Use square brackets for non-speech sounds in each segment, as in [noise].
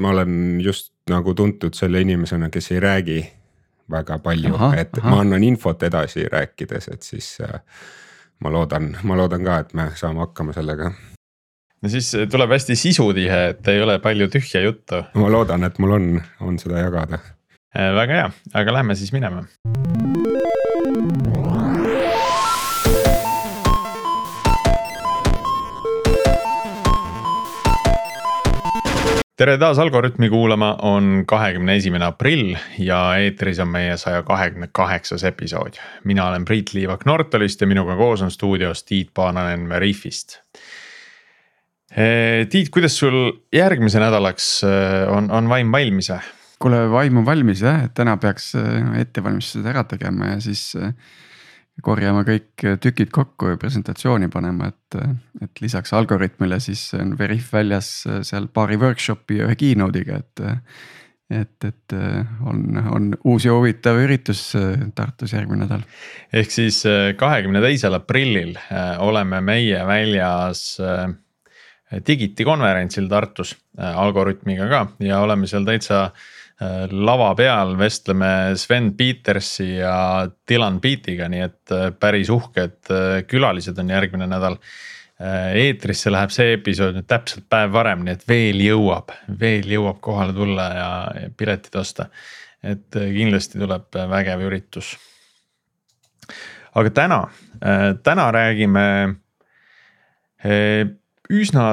ma olen just nagu tuntud selle inimesena, kes ei räägi väga palju, et aha. ma annan infot edasi rääkides, et siis äh, ma loodan, ma loodan ka, et me saame hakkama sellega. no siis tuleb hästi sisutihe, et ei ole palju tühja juttu. ma loodan, et mul on, on seda jagada. Äh, väga hea, aga lähme siis minema tere taas Algorütmi kuulama, on kahekümne esimene aprill ja eetris on meie saja kahekümne kaheksas episood. mina olen Priit Liivak Nortalist ja minuga koos on stuudios Tiit Paananen Veriffist. Eh, Tiit, kuidas sul järgmise nädalaks eh, on, on vaim valmis? kuule, vaim on valmis jah, et täna peaks eh, ettevalmistused ära tegema ja siis korjama kõik tükid kokku ja presentatsiooni panema, et, et lisaks Algorütmile siis on Veriff väljas seal paari workshop'i ja ühe keynote'iga, et. et, et on, on uus ja huvitav üritus Tartus järgmine nädal. ehk siis kahekümne teisel aprillil äh, oleme meie väljas äh, Digiti konverentsil Tartus äh, Algorütmiga ka ja oleme seal täitsa Äh, lava peal vestleme Sven Petersi ja Dylan Beatiga, nii et äh, päris uhked äh, külalised on järgmine nädal. eetrisse läheb see episood nüüd täpselt päev varem, nii et veel jõuab, veel jõuab kohale tulla ja piletid osta. et kindlasti tuleb vägev üritus. aga täna, täna räägime üsna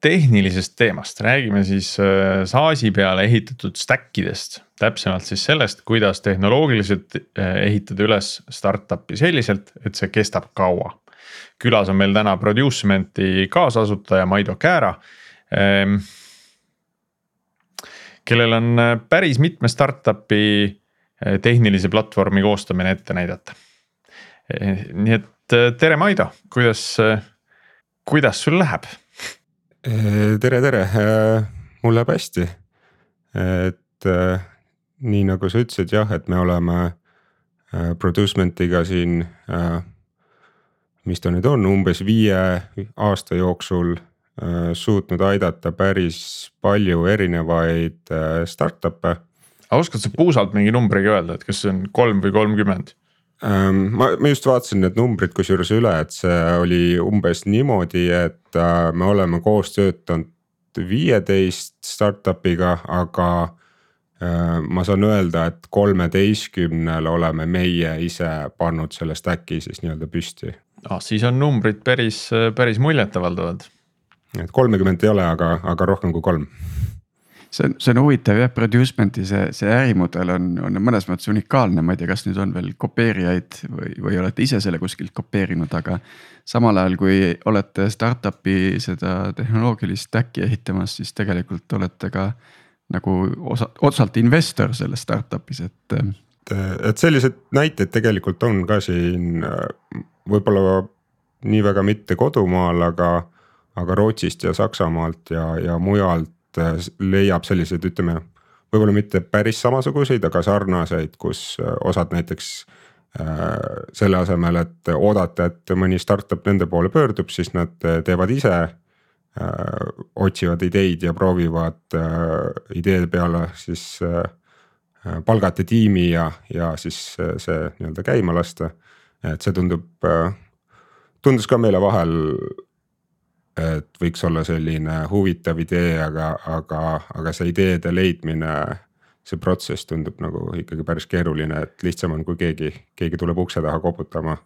tehnilisest teemast, räägime siis äh, SaaS-i peale ehitatud stack idest. täpsemalt siis sellest, kuidas tehnoloogiliselt äh, ehitada üles startup'i selliselt, et see kestab kaua. külas on meil täna Producement'i kaasasutaja Maido Käära. Ähm, kellel on äh, päris mitme startup'i tehnilise platvormi koostamine ette näidata. nii et tere, Maido, kuidas, kuidas sul läheb? Äh, tere, tere, äh, mul läheb hästi. et äh, nii nagu sa ütlesid jah, et me oleme Producementiga siin, mis ta nüüd on, umbes viie aasta jooksul suutnud aidata päris palju erinevaid startup'e. oskad sa puusalt mingi numbriga öelda, et kas see on kolm või kolmkümmend? Ähm, ma, ma just vaatasin need numbrid kusjuures üle, et see oli umbes niimoodi, et äh, me oleme koos töötanud viieteist startup'iga, aga äh, ma saan öelda, et kolmeteistkümnel oleme meie ise pannud selle stack'i siis nii-öelda püsti. ah, siis on numbrid päris, päris muljetavaldavad. et kolmekümmet ei ole, aga, aga rohkem kui kolm see on, see on huvitav jah, producement'i see, see ärimudel on, on mõnes mõttes unikaalne, ma ei tea, kas nüüd on veel kopeerijaid või, või olete ise selle kuskilt kopeerinud, aga. samal ajal, kui olete startup'i seda tehnoloogilist stack'i ehitamas, siis tegelikult olete ka nagu osa, otsalt investor selles startup'is, et. et selliseid näiteid tegelikult on ka siin võib-olla nii väga mitte kodumaal, aga, aga Rootsist ja Saksamaalt ja, ja mujalt Äh, leiab selliseid, ütleme võib-olla mitte päris samasuguseid, aga sarnaseid, kus äh, osad näiteks äh, selle asemel, et oodata, et mõni startup nende poole pöördub, siis nad teevad ise äh,. otsivad ideid ja proovivad äh, ideede peale siis äh, palgata tiimi ja, ja siis see nii-öelda käima lasta. et see tundub, tundus ka meile vahel et võiks olla selline huvitav idee, aga, aga, aga see ideede leidmine, see protsess tundub nagu ikkagi päris keeruline, et lihtsam on, kui keegi, keegi tuleb ukse taha koputama.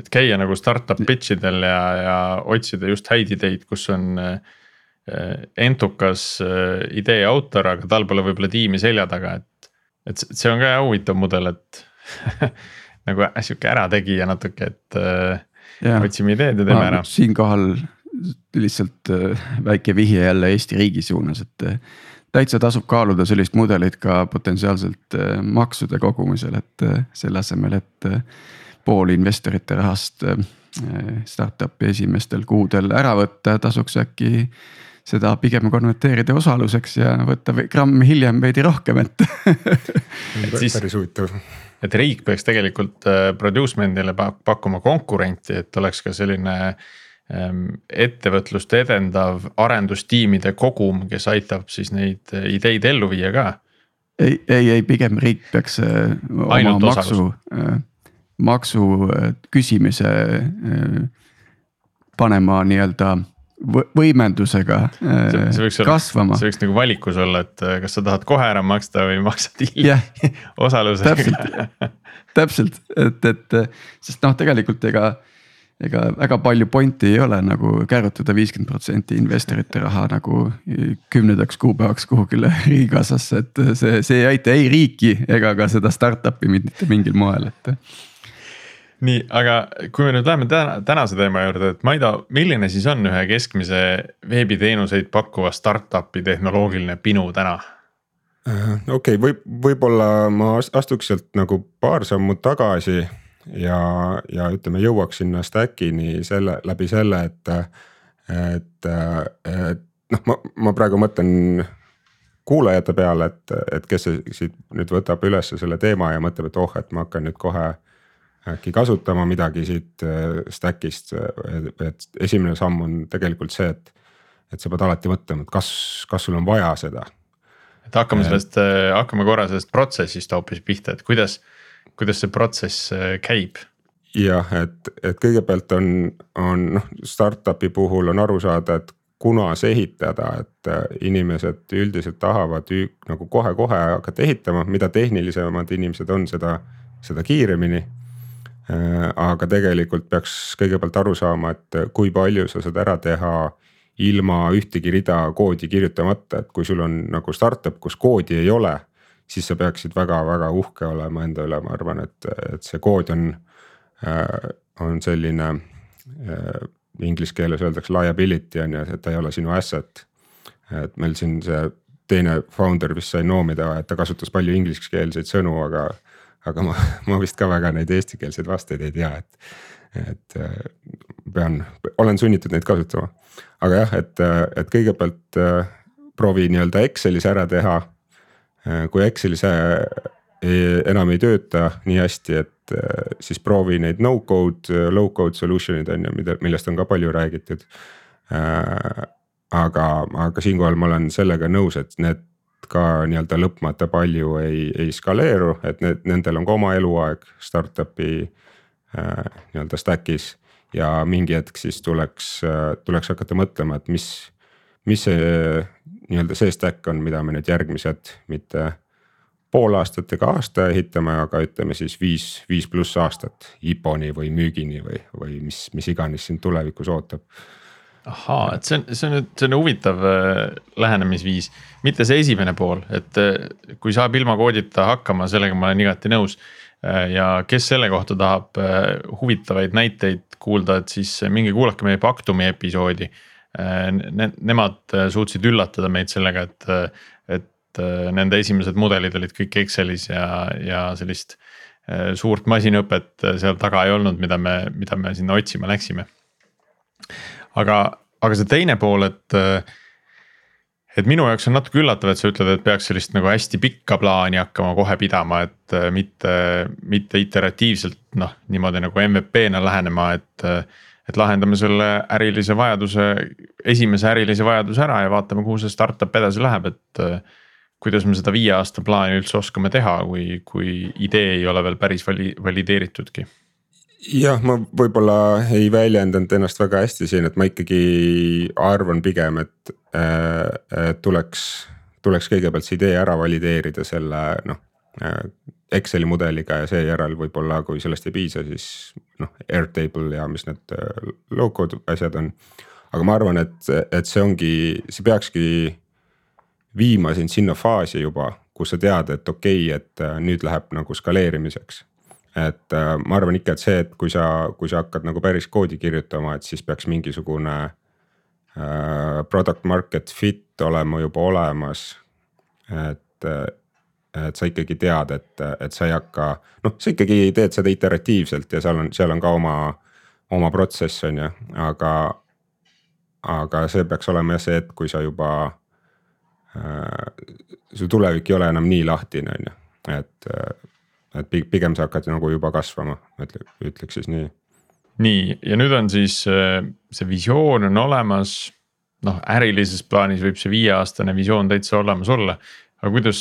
et käia nagu startup pitch idel ja, ja otsida just häid ideid, kus on äh, entukas äh, idee autor, aga tal pole võib-olla tiimi selja taga, et. et see on ka huvitav mudel, et [laughs] nagu sihuke ärategija natuke, et ja. otsime ideed ja teeme ära. siinkohal lihtsalt äh, väike vihje jälle Eesti riigi suunas, et äh, täitsa tasub kaaluda sellist mudelit ka potentsiaalselt äh, maksude kogumisel, et selle asemel, et pool investorite rahast startup'i esimestel kuudel ära võtta, tasuks äkki seda pigem konverteerida osaluseks ja võtta gramm hiljem veidi rohkem, et [laughs] et siis et riik peaks tegelikult Producement'ile pakkuma konkurenti, et oleks ka selline ähm, ettevõtlust edendav arendustiimide kogum, kes aitab siis neid ideid ellu viia ka? ei, ei, ei pigem riik peaks äh, oma Ainult maksu, äh, maksu küsimise panema nii-öelda võimendusega see, see võiks kasvama. see võiks nagu valikus olla, et kas sa tahad kohe ära maksta või maksad hiljem yeah. [laughs] osalusega. täpselt, täpselt, et, et sest noh, tegelikult ega, ega väga palju pointi ei ole nagu käärutada viiskümmend protsenti investorite raha nagu kümnendaks kuupäevaks kuhugile [laughs] riigikassasse, et see, see ei aita ei riiki ega ka seda startup'i mitte mingil moel, et nii, aga kui me nüüd läheme täna, tänase teema juurde, et Maido, milline siis on ühe keskmise veebiteenuseid pakkuva startup'i tehnoloogiline pinu täna? Äh, okei okay,, võib, võib-olla ma astuks sealt nagu paar sammu tagasi ja, ja ütleme, jõuaks sinna stack'ini selle läbi selle, et, et, et noh, ma, ma praegu mõtlen kuulajate peale, et, et kes siit nüüd võtab üles selle teema ja mõtleb, et oh, et ma hakkan nüüd kohe äkki kasutama midagi siit äh, stack'ist, et esimene samm on tegelikult see, et. et sa pead alati mõtlema, et kas, kas sul on vaja seda. et hakkame sellest, äh, hakkame korra sellest protsessist hoopis pihta, et kuidas, kuidas see protsess äh, käib? jah, et, et kõigepealt on, on noh, startup'i puhul on aru saada, et kunas ehitada, et inimesed üldiselt tahavad nagu kohe-kohe hakata ehitama, mida tehnilisemad inimesed on, seda, seda kiiremini Äh, aga tegelikult peaks kõigepealt aru saama, et kui palju sa saad ära teha ilma ühtegi rida koodi kirjutamata, et kui sul on nagu startup, kus koodi ei ole. Siis sa peaksid väga-väga uhke olema enda üle, ma arvan, et, et see kood on, äh, on selline äh,. Inglise keeles öeldakse liability on ju, et ta ei ole sinu asset. et meil siin see teine founder vist sai noomida, et ta kasutas palju ingliskeelseid sõnu, aga aga ma, ma vist ka väga neid eestikeelseid vasteid ei tea, et, et äh, pean, olen sunnitud neid kasutama. aga jah, et, et kõigepealt proovi nii-öelda Excelis ära teha. Äh, kui Excelis enam ei tööta nii hästi, et siis proovi neid no code, low code solution'id on ju, mida, millest on ka palju räägitud. aga, aga siinkohal ma olen sellega nõus, et need ka nii-öelda lõpmata palju ei, ei skaleeru, et need, nendel on ka oma eluaeg startup'i äh, nii-öelda stack'is. ja mingi hetk siis tuleks äh,, tuleks hakata mõtlema, et mis, mis see nii-öelda see stack on, mida me nüüd järgmised mitte pool aastat ega aasta ehitame, aga ütleme siis viis, viis pluss aastat IPO-ni või müügini või, või mis, mis iganes sind tulevikus ootab. Ahaa, et see on, see on nüüd, see on huvitav äh, lähenemisviis, mitte see esimene pool, et äh, kui saab ilma koodita hakkama, sellega ma olen igati nõus. Äh, ja kes selle kohta tahab huvitavaid näiteid kuulda, et siis minge kuulake meie Pactumi episoodi ne,. Nemad suutsid üllatada meid sellega, et, et nende esimesed mudelid olid kõik Excelis ja, ja sellist suurt masinõpet seal taga ei olnud, mida me, mida me sinna otsima läksime aga, aga see teine pool, et et minu jaoks on natuke üllatav, et sa ütled, et peaks sellist nagu hästi pikka plaani hakkama kohe pidama, et mitte, mitte iteratiivselt noh, niimoodi nagu MVP-na lähenema, et. Et lahendame selle ärilise vajaduse, esimese ärilise vajaduse ära ja vaatame, kuhu see startup edasi läheb, et. kuidas me seda viie aasta plaani üldse oskame teha, kui, kui idee ei ole veel päris vali-, valideeritudki jah, ma võib-olla ei väljendanud ennast väga hästi siin, et ma ikkagi arvan pigem, et äh, tuleks, tuleks kõigepealt see idee ära valideerida selle noh äh,. Exceli mudeliga ja seejärel võib-olla, kui sellest ei piisa, siis noh, Airtable ja mis need äh, low-code asjad on. aga ma arvan, et, et see ongi, see peakski viima sind sinna faasi juba, kus sa tead, et okei okay,, et äh, nüüd läheb nagu skaleerimiseks et äh, ma arvan ikka, et see, et kui sa, kui sa hakkad nagu päris koodi kirjutama, et siis peaks mingisugune product market fit olema juba olemas. et, et sa ikkagi tead, et, et sa ei hakka, noh, sa ikkagi teed seda iteratiivselt ja seal on, seal on ka oma, oma protsess on ju, aga. aga see peaks olema jah see hetk, kui sa juba äh,, su tulevik ei ole enam nii lahtine, on ju, et äh, et pigem sa hakkad nagu juba kasvama, ütle, ütleks siis nii. nii, ja nüüd on siis see visioon on olemas. noh, ärilises plaanis võib see viieaastane visioon täitsa olemas olla, aga kuidas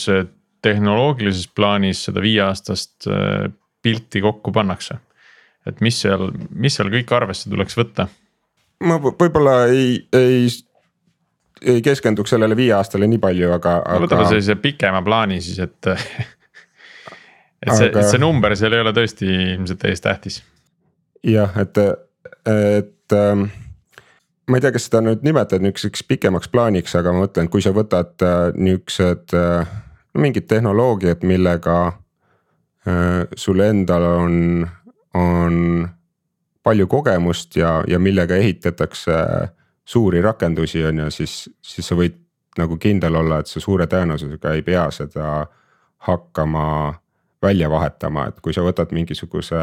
tehnoloogilises plaanis seda viieaastast pilti kokku pannakse? et mis seal, mis seal kõik arvesse tuleks võtta? ma võib-olla ei, ei, ei keskenduks sellele viie aastale nii palju, aga, aga.... võtame sellise pikema plaani siis, et [laughs] et see aga..., see number seal ei ole tõesti ilmselt ees tähtis. jah, et, et ähm, ma ei tea, kas seda nüüd nimetada niisuguseks pikemaks plaaniks, aga ma mõtlen, kui sa võtad äh, niuksed äh, mingid tehnoloogiad, millega äh, sul endal on, on palju kogemust ja, ja millega ehitatakse suuri rakendusi, on ju, siis, siis sa võid nagu kindel olla, et sa suure tõenäosusega ei pea seda hakkama välja vahetama, et kui sa võtad mingisuguse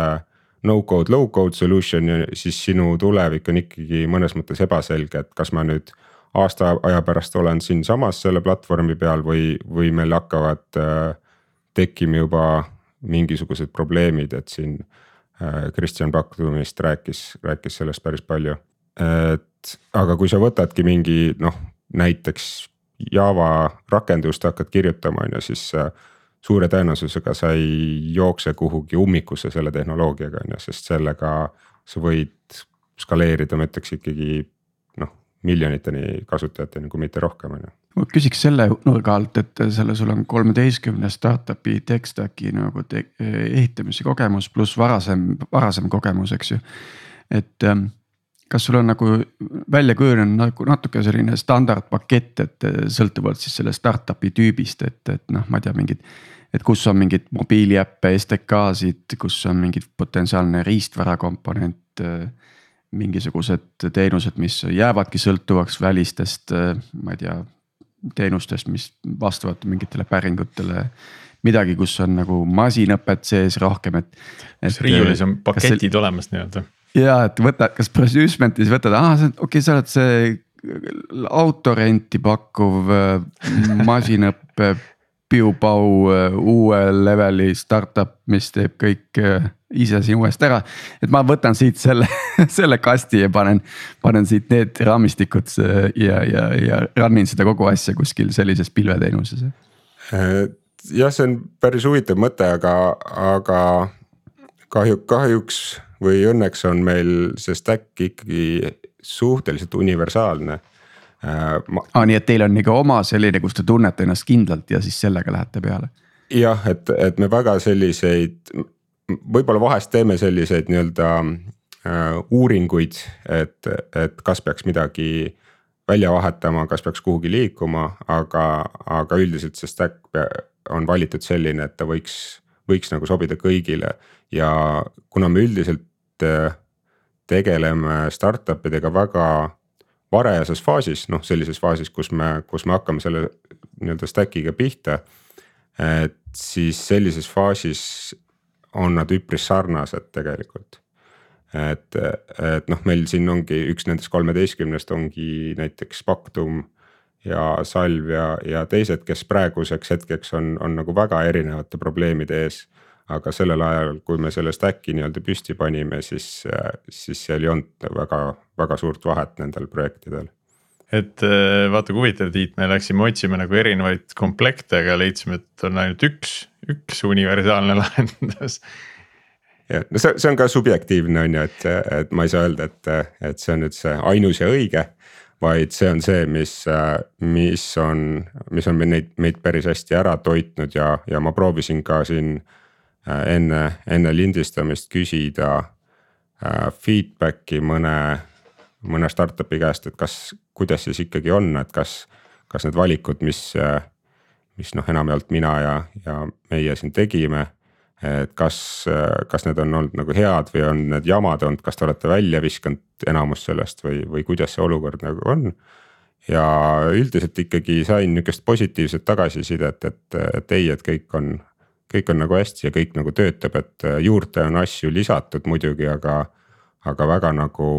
no-code, low-code solution'i, siis sinu tulevik on ikkagi mõnes mõttes ebaselge, et kas ma nüüd aasta aja pärast olen siinsamas selle platvormi peal või, või meil hakkavad äh, tekkima juba mingisugused probleemid, et siin Äh, Kristjan Paktumist rääkis, rääkis sellest päris palju. et aga kui sa võtadki mingi noh, näiteks Java rakendust hakkad kirjutama, on ju, siis suure tõenäosusega sa ei jookse kuhugi ummikusse selle tehnoloogiaga, on ju, sest sellega sa võid skaleerida, ma ütleks ikkagi miljoniteni kasutajateni, kui mitte rohkem, on ju ma küsiks selle nurga alt, et selle, sul on kolmeteistkümne startup'i tech stack'i nagu te, ehitamise kogemus pluss varasem, varasem kogemus, eks ju. et ähm, kas sul on nagu välja kujunenud nagu natuke selline standardpakett, et sõltuvalt siis sellest startup'i tüübist, et, et noh, ma ei tea, mingid. et kus on mingeid mobiiliäppe, STK-sid, kus on mingid potentsiaalne riistvara komponent mingisugused teenused, mis jäävadki sõltuvaks välistest, ma ei tea teenustest, mis vastavad mingitele päringutele. midagi, kus on nagu masinõpet sees rohkem, et, et. kas riiulis on paketid see, olemas nii-öelda? ja, et võta, kas Presumementis võtad, aa, okei okay,, sa oled see autorenti pakkuv äh, masinõppe piu-pau äh, uue leveli startup, mis teeb kõik äh, ise siin uuesti ära. et ma võtan siit selle, [laughs] selle kasti ja panen, panen siit need raamistikud ja, ja, ja run in seda kogu asja kuskil sellises pilveteenuses. jah, see on päris huvitav mõte, aga, aga kahju, kahjuks või õnneks on meil see stack ikkagi suhteliselt universaalne ma.... aa, nii et teil on nagu oma selline, kus te tunnete ennast kindlalt ja siis sellega lähete peale? jah, et, et me väga selliseid võib-olla vahest teeme selliseid nii-öelda äh, uuringuid, et, et kas peaks midagi välja vahetama, kas peaks kuhugi liikuma, aga, aga üldiselt see stack on valitud selline, et ta võiks, võiks nagu sobida kõigile. ja kuna me üldiselt äh, tegeleme startup idega väga varajases faasis, noh sellises faasis, kus me, kus me hakkame selle nii-öelda stack'iga pihta. et siis sellises faasis on nad üpris sarnased tegelikult. et, et noh, meil siin ongi üks nendest kolmeteistkümnest ongi näiteks Pactum ja Salv ja, ja teised, kes praeguseks hetkeks on, on nagu väga erinevate probleemide ees. aga sellel ajal, kui me selle stack'i nii-öelda püsti panime, siis, siis seal ei olnud väga, väga suurt vahet nendel projektidel et vaata kui huvitav, Tiit, me läksime otsima nagu erinevaid komplekte, aga leidsime, et on ainult üks üks universaalne [laughs] lahendus. jah, no see, see on ka subjektiivne on ju, et, et ma ei saa öelda, et, et see on nüüd see ainus ja õige. vaid see on see, mis, mis on, mis on meil neid, meid päris hästi ära toitnud ja, ja ma proovisin ka siin äh, enne, enne lindistamist küsida äh, feedback'i mõne, mõne startup'i käest, et kas, kuidas siis ikkagi on, et kas, kas need valikud, mis mis noh, enamjaolt mina ja, ja meie siin tegime. et kas, kas need on olnud nagu head või on need jamad olnud, kas te olete välja viskanud enamus sellest või, või kuidas see olukord nagu on. ja üldiselt ikkagi sain nihukest positiivset tagasisidet, et, et ei, et kõik on, kõik on nagu hästi ja kõik nagu töötab, et juurde on asju lisatud muidugi, aga, aga väga nagu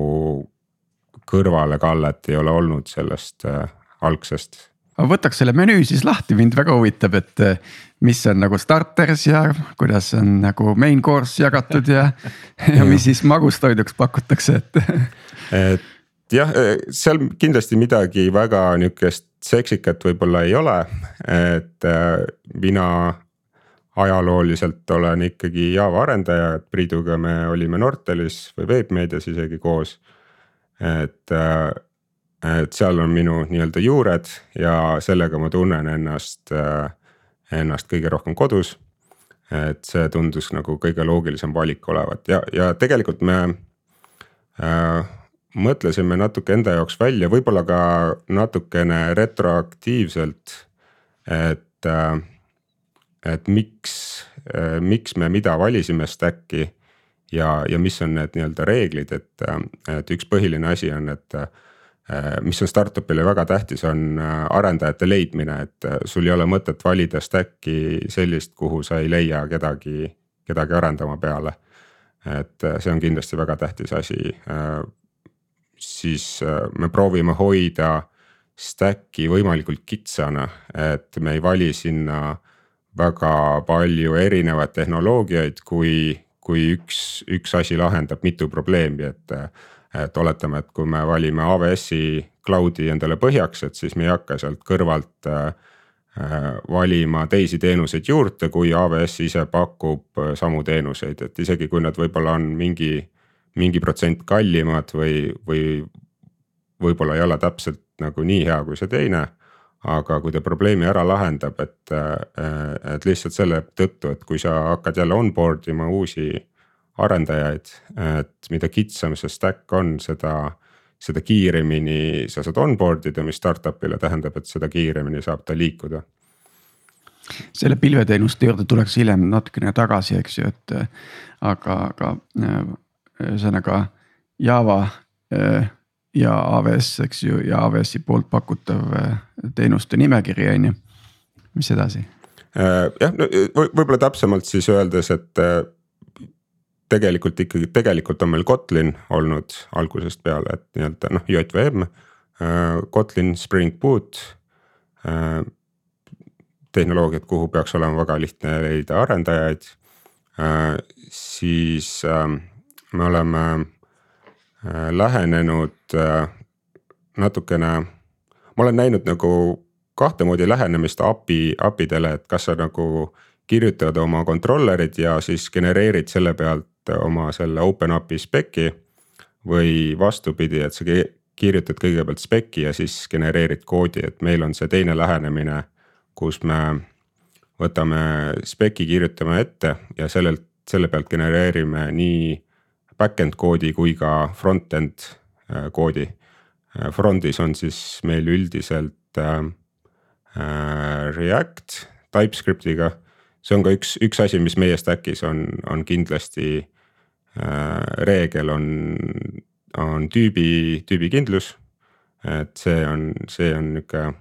kõrvalekallet ei ole olnud sellest äh, algsest aga võtaks selle menüü siis lahti, mind väga huvitab, et eh, mis on nagu starters ja kuidas on nagu main course jagatud ja, [laughs] ja mis siis magustoiduks pakutakse, et. [laughs] et jah, seal kindlasti midagi väga nihukest seksikat võib-olla ei ole, et äh, mina ajalooliselt olen ikkagi Java arendaja, et Priiduga me olime Nortalis või Veebmeedias isegi koos. Et, äh, et seal on minu nii-öelda juured ja sellega ma tunnen ennast äh, ennast kõige rohkem kodus. et see tundus nagu kõige loogilisem valik olevat ja, ja tegelikult me äh, mõtlesime natuke enda jaoks välja, võib-olla ka natukene retroaktiivselt, et äh,, et miks äh,, miks me mida valisime stack'i ja, ja mis on need nii-öelda reeglid, et, et üks põhiline asi on, et Äh, mis on startup'ile väga tähtis, on äh, arendajate leidmine, et äh, sul ei ole mõtet valida stack'i sellist, kuhu sa ei leia kedagi, kedagi arendama peale. et see on kindlasti väga tähtis asi. siis me proovime hoida stack'i võimalikult kitsana, et me ei vali sinna väga palju erinevaid tehnoloogiaid, kui, kui üks, üks asi lahendab mitu probleemi, et et oletame, et kui me valime AWS-i cloud'i endale põhjaks, et siis me ei hakka sealt kõrvalt äh, valima teisi teenuseid juurde, kui AWS ise pakub äh, samu teenuseid, et isegi kui nad võib-olla on mingi, mingi protsent kallimad või, või võib-olla ei ole täpselt nagu nii hea kui see teine. Aga kui ta probleemi ära lahendab, et, et lihtsalt selle tõttu, et kui sa hakkad jälle onboard ima uusi arendajaid, et mida kitsam see stack on, seda, seda kiiremini sa saad onboard ida, mis startup'ile tähendab, et seda kiiremini saab ta liikuda. selle pilveteenuste juurde tuleks hiljem natukene tagasi, eks ju, et aga, aga ühesõnaga Java ja AWS, eks ju, ja AWS-i poolt pakutav teenuste nimekiri on ju, mis edasi? jah, no võib-olla täpsemalt siis öeldes, et tegelikult ikkagi, tegelikult on meil Kotlin olnud algusest peale, et nii-öelda noh, JVM, äh, Kotlin, Spring Boot. Äh, tehnoloogiad, kuhu peaks olema väga lihtne leida arendajaid. Äh, siis ähm, me oleme lähenenud natukene, ma olen näinud nagu kahte moodi lähenemist API, API-dele, et kas sa nagu kirjutad oma controller'id ja siis genereerid selle pealt oma selle OpenAPI spec'i. või vastupidi, et sa kirjutad kõigepealt spec'i ja siis genereerid koodi, et meil on see teine lähenemine, kus me võtame spec'i, kirjutame ette ja sellelt, selle pealt genereerime nii back-end koodi kui ka front-end äh, koodi. Äh, Front'is on siis meil üldiselt äh, äh React TypeScriptiga see on ka üks, üks asi, mis meie stack'is on, on kindlasti äh, reegel on, on tüübi, tüübikindlus. et see on, see on nihuke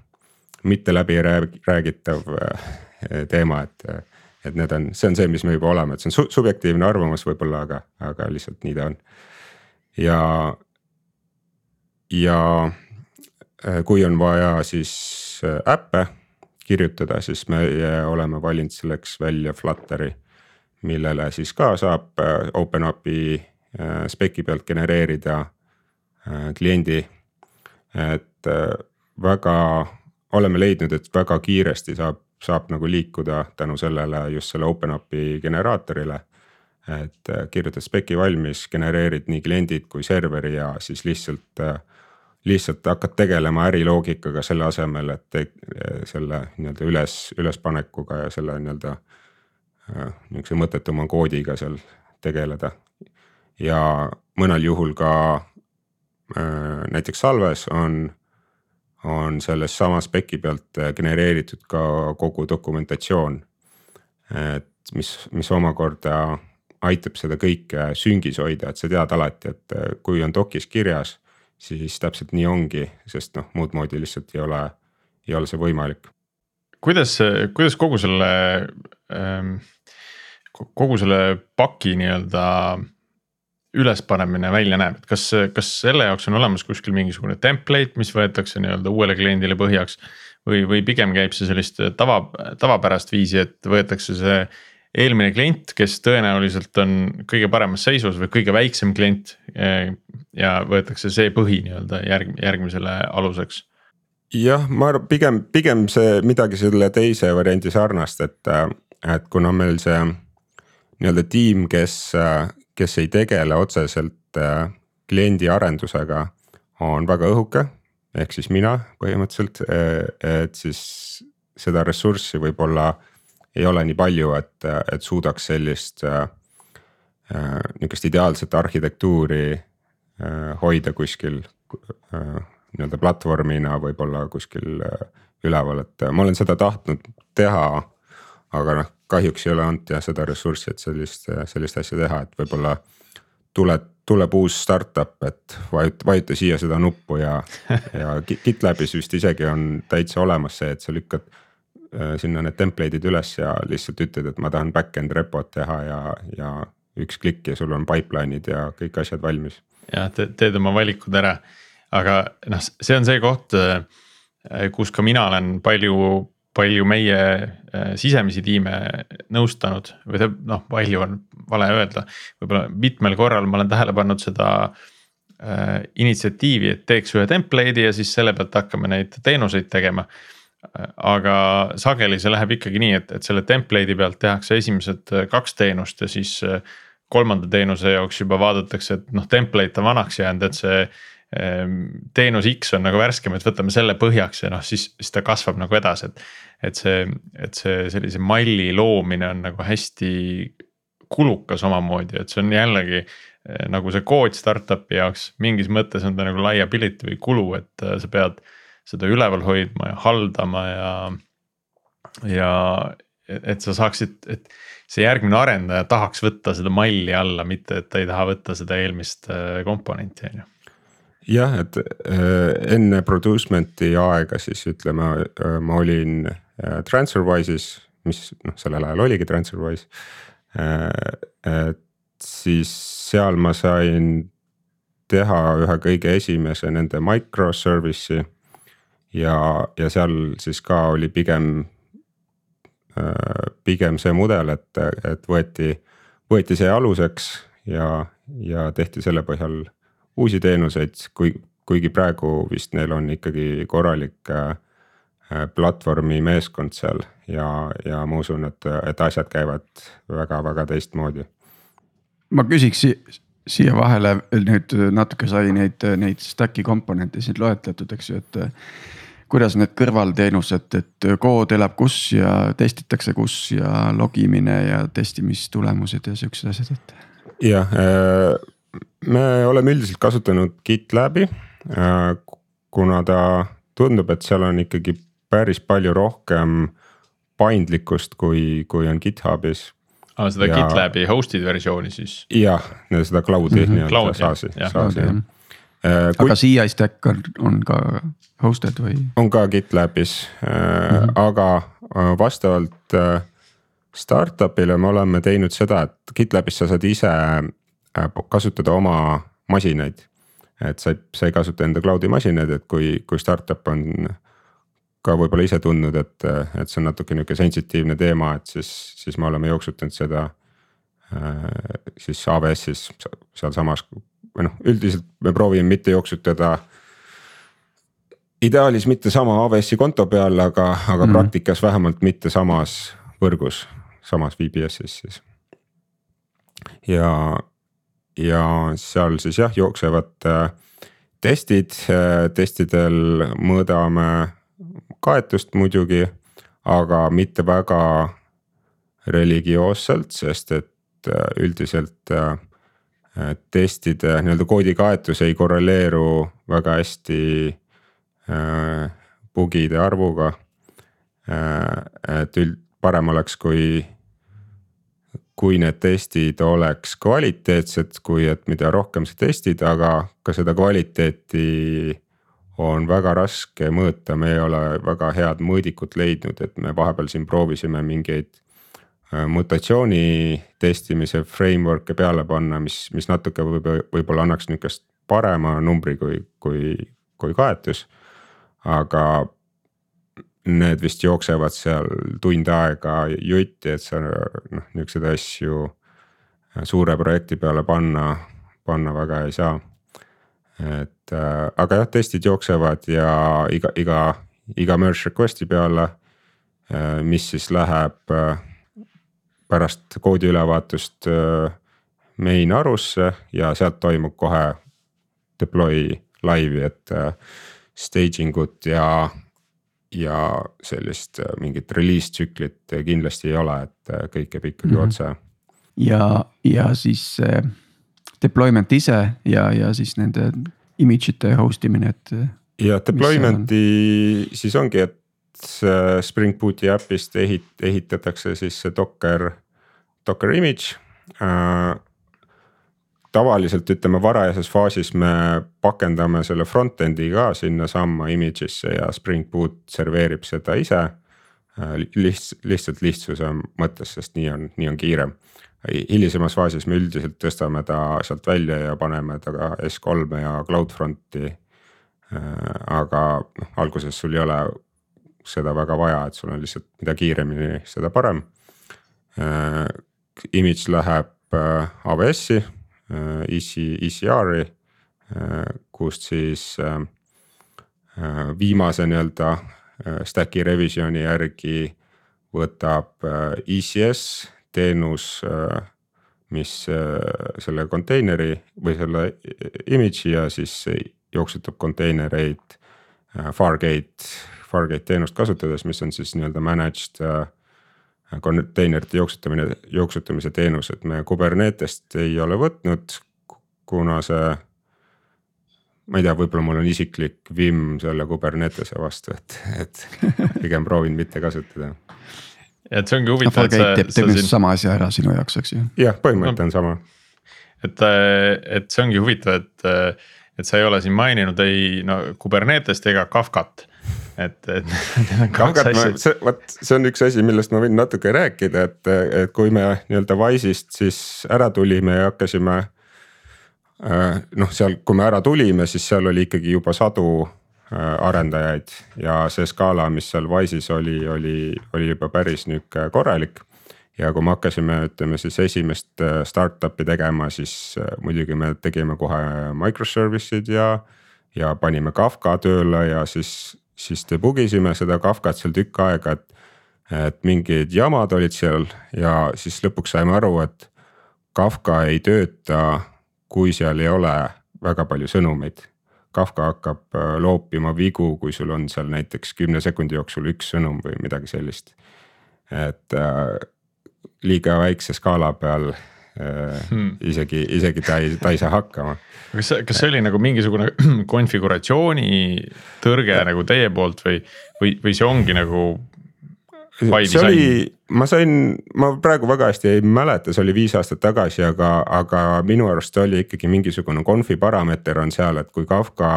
mitte läbi räägitav teema, et, et need on, see on see, mis me juba oleme, et see on su subjektiivne arvamus võib-olla, aga, aga lihtsalt nii ta on. ja, ja äh, kui on vaja siis äh, äppe kirjutada, siis meie oleme valinud selleks välja Flutteri. millele siis ka saab äh, OpenAPI spec'i pealt genereerida kliendi. et väga, oleme leidnud, et väga kiiresti saab, saab nagu liikuda tänu sellele just selle OpenAPI generaatorile et kirjutad spec'i valmis, genereerid nii kliendid kui serveri ja siis lihtsalt lihtsalt hakkad tegelema äriloogikaga selle asemel, et te, selle nii-öelda üles, ülespanekuga ja selle nii-öelda äh, nihukese mõttetuma koodiga seal tegeleda. ja mõnel juhul ka äh, näiteks Salves on, on selles sama spec'i pealt genereeritud ka kogu dokumentatsioon. et mis, mis omakorda aitab seda kõike süngis hoida, et sa tead alati, et kui on dokis kirjas siis täpselt nii ongi, sest noh, muud moodi lihtsalt ei ole, ei ole see võimalik. kuidas, kuidas kogu selle ähm,, kogu selle paki nii-öelda ülespanemine välja näeb, et kas, kas selle jaoks on olemas kuskil mingisugune template, mis võetakse nii-öelda uuele kliendile põhjaks. või, või pigem käib see sellist tava, tavapärast viisi, et võetakse see eelmine klient, kes tõenäoliselt on kõige paremas seisus või kõige väiksem klient. ja võetakse see põhi nii-öelda järg, järgmisele aluseks. jah, ma arvan, pigem, pigem see midagi selle teise variandi sarnast, et, et kuna meil see nii-öelda tiim, kes, kes ei tegele otseselt kliendi arendusega, on väga õhuke. ehk siis mina põhimõtteliselt, et siis seda ressurssi võib-olla ei ole nii palju, et, et suudaks sellist äh, nihukest ideaalset arhitektuuri äh, hoida kuskil äh, nii-öelda platvormina võib-olla kuskil äh, üleval, et ma olen seda tahtnud teha. Aga noh, kahjuks ei ole olnud jah seda ressurssi, et sellist, sellist asja teha, et võib-olla tuleb, tuleb uus startup, et vajuta, vajuta siia seda nuppu ja, ja [laughs] GitLabis vist isegi on täitsa olemas see, et sa lükkad Äh, sinna need template'id üles ja lihtsalt ütled, et ma tahan back-end repot teha ja, ja üks klikk ja sul on pipeline'id ja kõik asjad valmis. jah, teed oma valikud ära, aga noh, see on see koht, äh, kus ka mina olen palju, palju meie äh, sisemisi tiime nõustanud või noh, palju on vale öelda, võib-olla mitmel korral ma olen tähele pannud seda äh, initsiatiivi, et teeks ühe template'i ja siis selle pealt hakkame neid teenuseid tegema. Aga sageli see läheb ikkagi nii, et, et selle template'i pealt tehakse esimesed äh, kaks teenust ja siis äh, kolmanda teenuse jaoks juba vaadatakse, et noh, template on vanaks jäänud, et see teenus X on nagu värskem, et võtame selle põhjaks ja noh, siis, siis ta kasvab nagu edasi, et. et see, et see sellise malli loomine on nagu hästi kulukas omamoodi, et see on jällegi äh, nagu see kood startup'i jaoks mingis mõttes on ta nagu liability või kulu, et sa pead seda üleval hoidma ja haldama ja, ja et sa saaksid, et see järgmine arendaja tahaks võtta seda malli alla, mitte et ta ei taha võtta seda eelmist äh, komponenti, on ju jah, et äh, enne producement'i aega siis ütleme, äh, ma olin TransferWise'is, mis noh, sellel ajal oligi TransferWise. et siis seal ma sain teha ühe kõige esimese nende microservice'i ja, ja seal siis ka oli pigem, äh, pigem see mudel, et, et võeti, võeti see aluseks ja, ja tehti selle põhjal uusi teenuseid, kui, kuigi praegu vist neil on ikkagi korralik äh, platvormi meeskond seal ja, ja ma usun, et, et asjad käivad väga-väga teistmoodi. ma küsiks siia vahele nüüd natuke sai neid, neid stack'i komponente siin loetletud, eks ju, et kuidas need kõrvalteenused, et kood elab kus ja testitakse kus ja logimine ja testimistulemused ja siuksed asjad, et. jah, äh, me oleme üldiselt kasutanud GitLabi, äh, kuna ta tundub, et seal on ikkagi päris palju rohkem paindlikkust, kui, kui on GitHubis aa ah,, seda ja... GitLabi hosted versiooni siis? jah, seda cloud'i mm -hmm. nii-öelda SaaS-i, SaaS-i jah Äh, aga CI stack on, on ka hosted või? on ka GitLabis mm, -hmm. aga vastavalt startup'ile me oleme teinud seda, et GitLabis sa saad ise kasutada oma masinaid. et sa ei, sa ei kasuta enda cloud'i masinaid, et kui, kui startup on ka võib-olla ise tundnud, et, et see on natuke nihuke sensitiivne teema, et siis, siis me oleme jooksutanud seda siis AWS-is sealsamas või noh, üldiselt me proovime mitte jooksutada. ideaalis mitte sama AWS-i konto peal, aga, aga mm. praktikas vähemalt mitte samas võrgus, samas VPS-is siis. ja, ja seal siis jah, jooksevad äh, testid äh,, testidel mõõdame kaetust muidugi, aga mitte väga religioosselt, sest et äh, üldiselt testide nii-öelda koodi kaetus ei korreleeru väga hästi bugide arvuga. Et üld, parem oleks, kui, kui need testid oleks kvaliteetsed, kui et mida rohkem sa testid, aga ka seda kvaliteeti on väga raske mõõta, me ei ole väga head mõõdikut leidnud, et me vahepeal siin proovisime mingeid Äh, mutatsiooni testimise framework'e peale panna, mis, mis natuke võib-olla, võib-olla annaks nihukest parema numbri kui, kui, kui kaetus. aga need vist jooksevad seal tund aega jutti, et sa noh, niisuguseid asju suure projekti peale panna, panna väga ei saa. et äh, aga jah, testid jooksevad ja iga, iga, iga merge request'i peale, äh, mis siis läheb äh, pärast koodi ülevaatust main arusse ja sealt toimub kohe deploy laivi, et staging ut ja ja sellist mingit release tsüklit kindlasti ei ole, et kõik käib ikkagi mm -hmm. otse ja, ja siis see deployment ise ja, ja siis nende image ite host imine, et. ja deployment'i on? siis ongi, et Spring Booti äpist ehit-, ehitatakse siis see Docker, Docker image äh, tavaliselt ütleme varajases faasis me pakendame selle front-end'i ka sinnasamma image'isse ja Spring Boot serveerib seda ise. Äh, lihts-, lihtsalt lihtsuse mõttes, sest nii on, nii on kiirem hilisemas faasis me üldiselt tõstame ta sealt välja ja paneme ta ka S3-e ja CloudFronti. Äh, aga noh, alguses sul ei ole seda väga vaja, et sul on lihtsalt, mida kiiremini, seda parem. Äh, image läheb äh, AWS-i, ECR-i, kust siis viimase nii-öelda stack'i revisjoni järgi võtab ECS teenus, äh, mis äh, selle konteineri või selle image'i ja siis jooksutab konteinereid äh, Fargate, Fargate teenust kasutades, mis on siis nii-öelda managed konteinerite jooksutamine, jooksutamise teenus, et me Kubernetest ei ole võtnud, kuna see. ma ei tea, võib-olla mul on isiklik vimm selle Kubernetese vastu, et, et pigem proovin mitte kasutada et see ongi huvitav no,. teeb tegelikult siin... sama asja ära sinu jaoks, eks ju. jah, põhimõte no, on sama. et, äh, et see ongi huvitav, et, äh, et sa ei ole siin maininud ei no Kubernetest ega Kafkat et, et [laughs] need on kaks asja. see, vot see on üks asi, millest ma võin natuke rääkida, et, et kui me nii-öelda Wise'ist siis ära tulime ja hakkasime. Äh, noh, seal, kui me ära tulime, siis seal oli ikkagi juba sadu Äh, arendajaid ja see skaala, mis seal Wise'is oli, oli, oli juba päris nihuke korralik. ja kui me hakkasime, ütleme siis esimest äh, startup'i tegema, siis muidugi me tegime kohe microservice'id ja. ja panime Kafka tööle ja siis, siis debug isime seda Kafkat seal tükk aega, et. et mingid jamad olid seal ja siis lõpuks saime aru, et Kafka ei tööta, kui seal ei ole väga palju sõnumeid Kafka hakkab äh, loopima vigu, kui sul on seal näiteks kümne sekundi jooksul üks sõnum või midagi sellist. et äh, liiga väikse skaala peal hmm. isegi, isegi ta ei, ta ei saa hakkama. kas kas see oli nagu mingisugune [clears throat] konfiguratsiooni tõrge nagu teie poolt või, või, või see ongi nagu see oli, ma sain, ma praegu väga hästi ei mäleta, see oli viis aastat tagasi, aga, aga minu arust oli ikkagi mingisugune conf'i parameeter on seal, et kui Kafka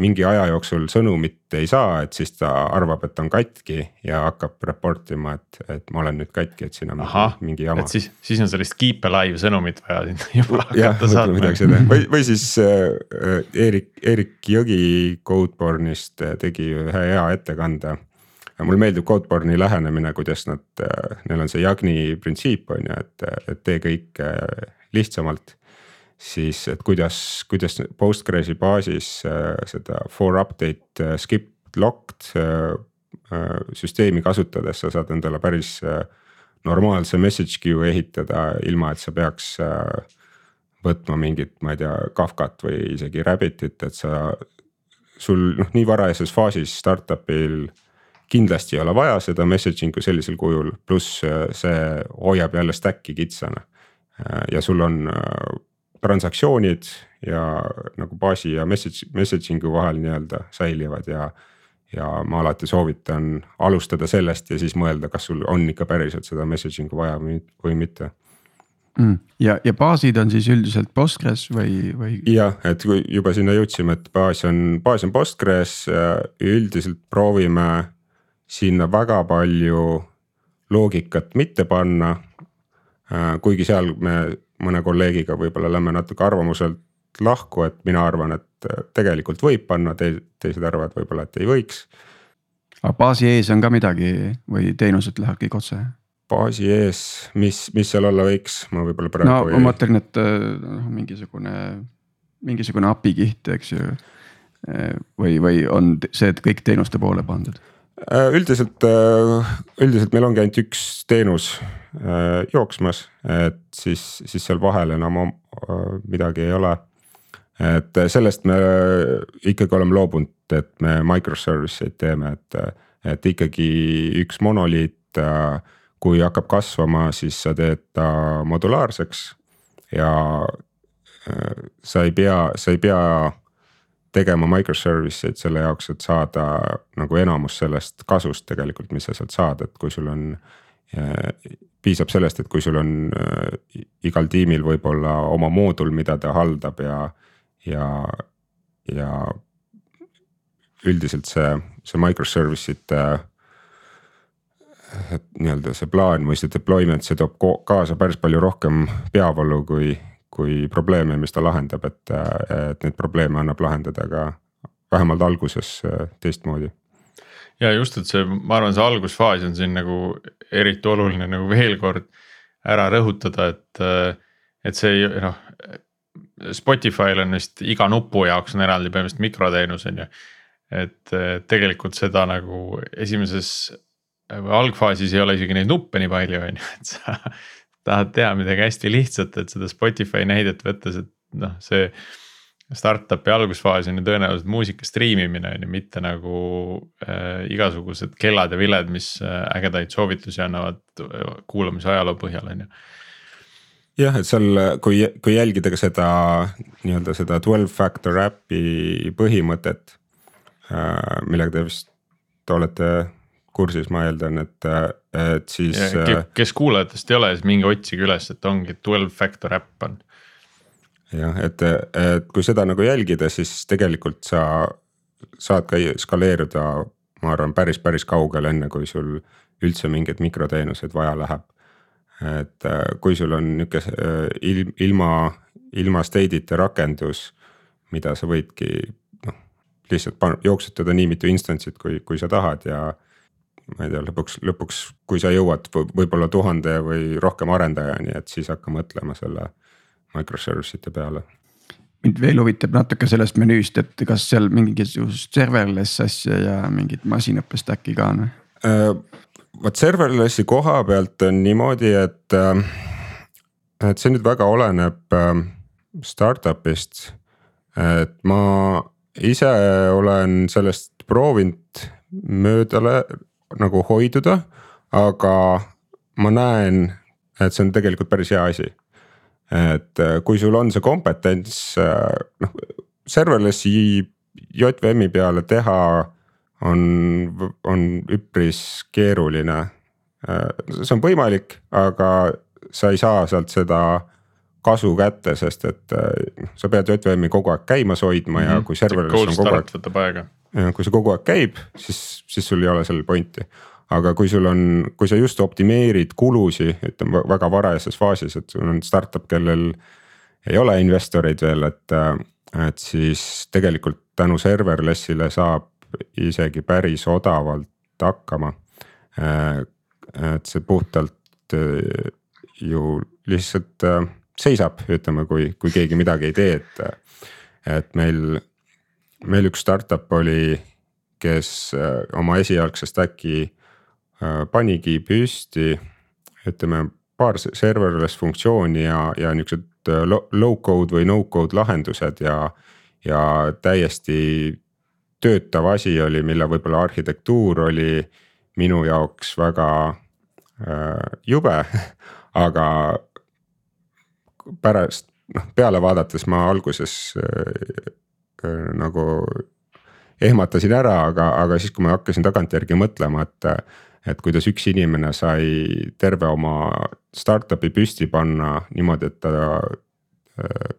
mingi aja jooksul sõnumit ei saa, et siis ta arvab, et on katki ja hakkab report ima, et, et ma olen nüüd katki, et siin on Aha, mingi jama. siis, siis on sellist keep alive sõnumit vaja sinna [laughs] juba hakata saatma. või, või siis äh, Eerik, Eerik Jõgi Codeborne'ist tegi ühe hea ettekande mulle meeldib Codeborne'i lähenemine, kuidas nad, äh, neil on see Jagni printsiip on ju, et, et tee kõike äh, lihtsamalt. Siis, et kuidas, kuidas Postgresi baasis äh, seda for update skip locked süsteemi kasutades sa saad endale päris normaalse message queue ehitada, ilma et sa peaks võtma mingit, ma ei tea, Kafkat või isegi Rabbitit, et sa. sul noh, nii varajases faasis startup'il kindlasti ei ole vaja seda messaging'u sellisel kujul, pluss äh, see hoiab jälle stack'i kitsana. Äh, ja sul on äh, transaktsioonid ja nagu baasi ja message, messaging'u vahel nii-öelda säilivad ja. ja ma alati soovitan alustada sellest ja siis mõelda, kas sul on ikka päriselt seda messaging'u vaja või, mitte mm.. ja, ja baasid on siis üldiselt Postgres või, või? jah, et kui juba sinna jõudsime, et baas on, baas on Postgres, üldiselt proovime sinna väga palju loogikat mitte panna. Äh, kuigi seal me mõne kolleegiga võib-olla lähme natuke arvamuselt lahku, et mina arvan, et tegelikult võib panna te, teised arvavad võib-olla, et ei võiks. aga baasi ees on ka midagi või teenused lähevad kõik otse? baasi ees, mis, mis seal olla võiks, ma võib-olla praegu no ei... ma mõtlen, et noh, mingisugune, mingisugune API kiht, eks ju. või, või on see, et kõik teenuste poole pandud? Äh, üldiselt, äh, üldiselt meil ongi ainult üks teenus äh, jooksmas, et siis, siis seal vahel enam midagi ei ole. et sellest me ikkagi oleme loobunud, et me microservice eid teeme, et, et ikkagi üks monoliit. kui hakkab kasvama, siis sa teed ta modulaarseks ja sa ei pea, sa ei pea tegema microservice eid selle jaoks, et saada nagu enamus sellest kasust tegelikult, mis sa sealt saad, et kui sul on äh,. Piisab sellest, et kui sul on äh, igal tiimil võib-olla oma moodul, mida ta haldab ja, ja, ja. üldiselt see, see microservice ite äh, et nii-öelda see plaan või see deployment, see toob kaasa päris palju rohkem peavalu, kui kui probleeme, mis ta lahendab, et, et neid probleeme annab lahendada ka vähemalt alguses äh, teistmoodi. Ja just, et see, ma arvan, see algusfaas on siin nagu eriti oluline nagu veel kord ära rõhutada, et, et see noh. Spotify'l on vist iga nupu jaoks on eraldi põhimõtteliselt mikroteenus on ju. et tegelikult seda nagu esimeses või algfaasis ei ole isegi neid nuppe nii palju, on ju, et sa tahad teha midagi hästi lihtsat, et seda Spotify näidet võttes, et noh, see. Startup'i algusfaas on ju tõenäoliselt muusika striimimine on ju, mitte nagu äh, igasugused kellad ja viled, mis äh, ägedaid soovitusi annavad äh, kuulamise ajaloo põhjal on ju jah, et seal, kui, kui jälgida ka seda nii-öelda seda twelve factor äpi põhimõtet äh,, millega te vist olete kursis, ma eeldan, et, et siis. kes kuulajatest ei ole, siis minge otsige üles, et ongi twelve factor äpp on. Jah, et, et kui seda nagu jälgida, siis tegelikult sa saad ka skaleeruda, ma arvan, päris, päris kaugele, enne kui sul üldse mingeid mikroteenuseid vaja läheb. et kui sul on nihuke ilm, ilma, ilma state'ita rakendus, mida sa võidki noh, lihtsalt pan-, jooksutada nii mitu instance'it, kui, kui sa tahad ja ma ei tea, lõpuks, lõpuks, kui sa jõuad võib-olla tuhande või rohkem arendajani, et siis hakka mõtlema selle microservice ite peale. mind veel huvitab natuke sellest menüüst, et kas seal mingisugust serverless asja ja mingit masinõppe stack'i ka on või? Äh, vot serverless'i koha pealt on niimoodi, et, äh, et see nüüd väga oleneb äh, startup'ist. et ma ise olen sellest proovinud mööda nagu hoiduda, aga ma näen, et see on tegelikult päris hea asi. Et äh, kui sul on see kompetents, äh, noh serverless'i JVM-i peale teha on, on üpris keeruline. Äh, see on võimalik, aga sa ei saa sealt seda kasu kätte, sest et sa pead JVM-i kogu aeg käimas hoidma mm -hmm. ja mhm. kui serverless on kogu aeg. võtab aega kui see kogu aeg käib, siis, siis sul ei ole sellel pointi. Aga kui sul on, kui sa just optimeerid kulusi, ütleme väga varajases faasis, et sul on startup, kellel ei ole investoreid veel, et, et siis tegelikult tänu serverless'ile saab isegi päris odavalt hakkama. et see puhtalt ju lihtsalt seisab, ütleme, kui, kui keegi midagi ei tee, et, et meil meil üks startup oli, kes äh, oma esialgse stack'i panigi püsti, ütleme paar serverless funktsiooni ja, ja niuksed äh, low code või no code lahendused ja, ja täiesti töötav asi oli, mille võib-olla arhitektuur oli minu jaoks väga äh, jube, [laughs] aga pärast noh peale vaadates ma alguses äh, Äh, nagu ehmatasin ära, aga, aga siis, kui ma hakkasin tagantjärgi mõtlema, et. Et kuidas üks inimene sai terve oma startup'i püsti panna niimoodi, et ta. Äh,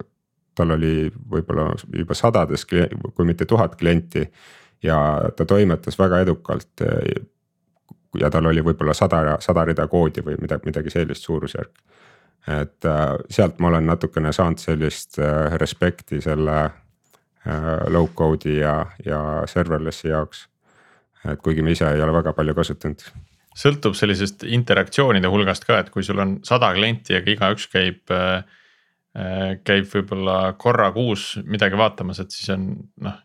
tal oli võib-olla juba sadades, kui mitte tuhat klienti ja ta toimetas väga edukalt. ja tal oli võib-olla sada, sada rida koodi või midagi, midagi sellist suurusjärk. et äh, sealt ma olen natukene saanud sellist respekti selle Äh, low code'i ja, ja serverless'i jaoks. Et kuigi ma ise ei ole väga palju kasutanud. sõltub sellisest interaktsioonide hulgast ka, et kui sul on sada klienti, aga igaüks käib äh, käib võib-olla korra kuus midagi vaatamas, et siis on noh,